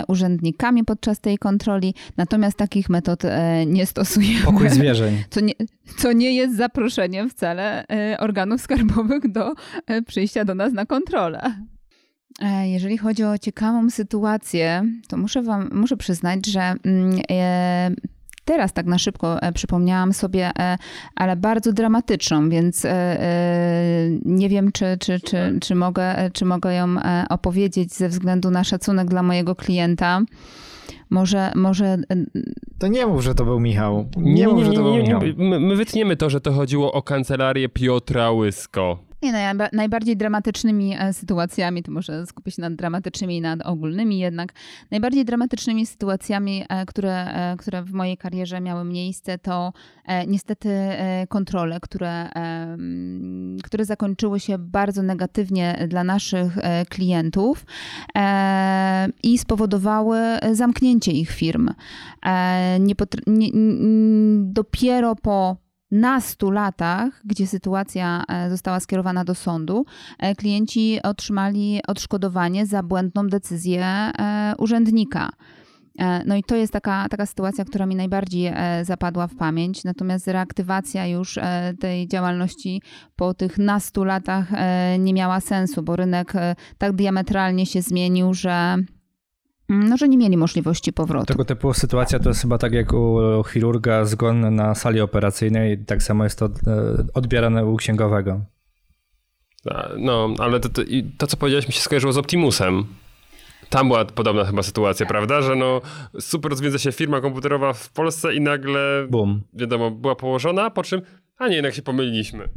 urzędnikami podczas tej kontroli. Natomiast takich metod nie stosujemy.
Pokój zwierzeń.
Co nie, co nie jest zaproszeniem wcale organów skarbowych do przyjścia do nas na kontrolę. E, jeżeli chodzi o ciekawą sytuację, to muszę wam, muszę przyznać, że mm, e, teraz tak na szybko e, przypomniałam sobie, ale bardzo dramatyczną, więc nie wiem, czy, czy, czy, czy, mogę, czy mogę ją opowiedzieć ze względu na szacunek dla mojego klienta. Może, może.
To nie mów, że to był Michał. Nie, nie mów, że to był Michał.
My, my wytniemy to, że to chodziło o kancelarię Piotra Łysko.
Nie, najba- najbardziej dramatycznymi e, sytuacjami, to może skupię się nad dramatycznymi i nad ogólnymi jednak, najbardziej dramatycznymi sytuacjami, e, które, e, które w mojej karierze miały miejsce, to niestety kontrole, które, które zakończyły się bardzo negatywnie dla naszych klientów i spowodowały zamknięcie ich firm. Nie dopiero po nastu latach, gdzie sytuacja e, została skierowana do sądu, e, klienci otrzymali odszkodowanie za błędną decyzję e, urzędnika. No i to jest taka, taka sytuacja, która mi najbardziej zapadła w pamięć. Natomiast reaktywacja już tej działalności po tych nastu latach nie miała sensu, bo rynek tak diametralnie się zmienił, że, no, że nie mieli możliwości powrotu.
Tego typu sytuacja to jest chyba tak jak u chirurga zgon na sali operacyjnej, tak samo jest to e, odbierane u księgowego.
No, ale to, to, to, co powiedziałeś, mi się skojarzyło z Optimusem. Tam była podobna chyba sytuacja, prawda? Że no super rozwiedza się firma komputerowa w Polsce i nagle,
Boom.
wiadomo, była położona, po czym, a nie, jednak się pomyliliśmy.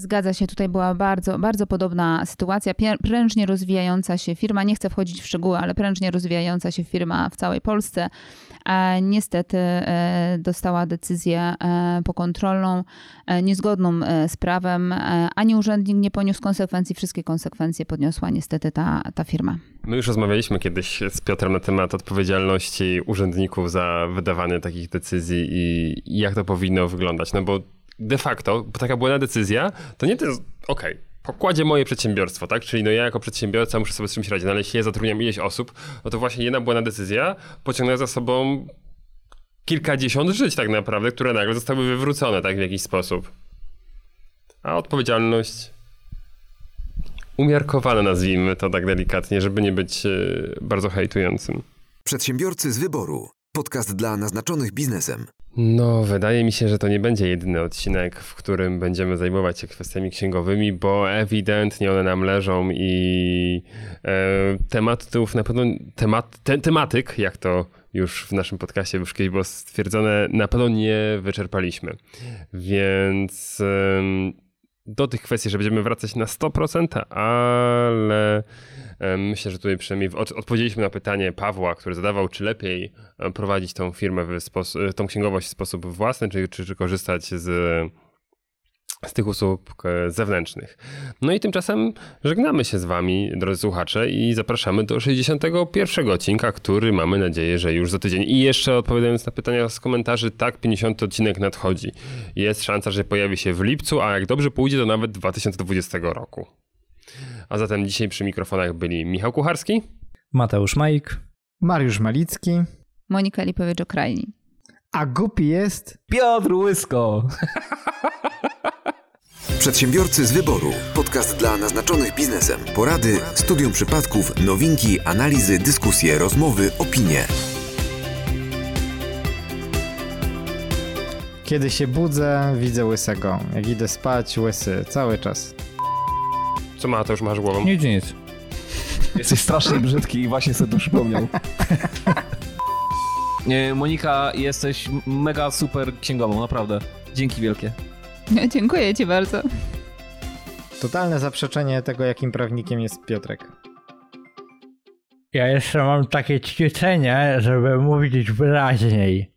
Zgadza się, tutaj była bardzo, bardzo podobna sytuacja. Prężnie rozwijająca się firma, nie chcę wchodzić w szczegóły, ale prężnie rozwijająca się firma w całej Polsce. E, niestety e, dostała decyzję e, pokontrolną, niezgodną z prawem. Ani urzędnik nie poniósł konsekwencji, wszystkie konsekwencje podniosła niestety ta, ta firma.
My już rozmawialiśmy kiedyś z Piotrem na temat odpowiedzialności urzędników za wydawanie takich decyzji i jak to powinno wyglądać. No bo de facto, taka błędna decyzja, to nie to jest, okej, pokładzie moje przedsiębiorstwo, tak? Czyli no ja jako przedsiębiorca muszę sobie z czymś radzić, no ale jeśli ja zatrudniam ileś osób, no to właśnie jedna błędna decyzja pociągnęła za sobą kilkadziesiąt żyć tak naprawdę, które nagle zostały wywrócone tak w jakiś sposób. A odpowiedzialność umiarkowana, nazwijmy to tak delikatnie, żeby nie być e, bardzo hejtującym.
Przedsiębiorcy z wyboru. Podcast dla naznaczonych biznesem.
No, wydaje mi się, że to nie będzie jedyny odcinek, w którym będziemy zajmować się kwestiami księgowymi, bo ewidentnie one nam leżą i e, tematów na pewno, temat, te, tematyk, jak to już w naszym podcaście już kiedyś było stwierdzone, na pewno nie wyczerpaliśmy. Więc em, do tych kwestii, że będziemy wracać na 100%, ale myślę, że tutaj przynajmniej od, odpowiedzieliśmy na pytanie Pawła, który zadawał, czy lepiej e, prowadzić tą firmę, w sposób, tą księgowość w sposób własny, czy, czy, czy korzystać z, z tych usług e, zewnętrznych. No i tymczasem żegnamy się z wami, drodzy słuchacze, i zapraszamy do 61 odcinka, który mamy nadzieję, że już za tydzień. I jeszcze odpowiadając na pytania z komentarzy, tak, 50 odcinek nadchodzi. Jest szansa, że pojawi się w lipcu, a jak dobrze pójdzie, to nawet 2020 roku. A zatem dzisiaj przy mikrofonach byli Michał Kucharski.
Mateusz Majk.
Mariusz Malicki.
Monika Lipowicz-Okrajni.
A głupi jest
Piotr Łysko!
Przedsiębiorcy z wyboru. Podcast dla naznaczonych biznesem. Porady, studium przypadków, nowinki, analizy, dyskusje, rozmowy, opinie.
Kiedy się budzę, widzę łysego. Jak idę spać, łysy. Cały czas.
Co ma, to już masz głową?
Nic, nic.
Jesteś strasznie brzydki i właśnie sobie to przypomniał. Monika, jesteś mega super księgową, naprawdę. Dzięki wielkie.
Dziękuję ci bardzo.
Totalne zaprzeczenie tego, jakim prawnikiem jest Piotrek.
Ja jeszcze mam takie ćwiczenie, żeby mówić wyraźniej.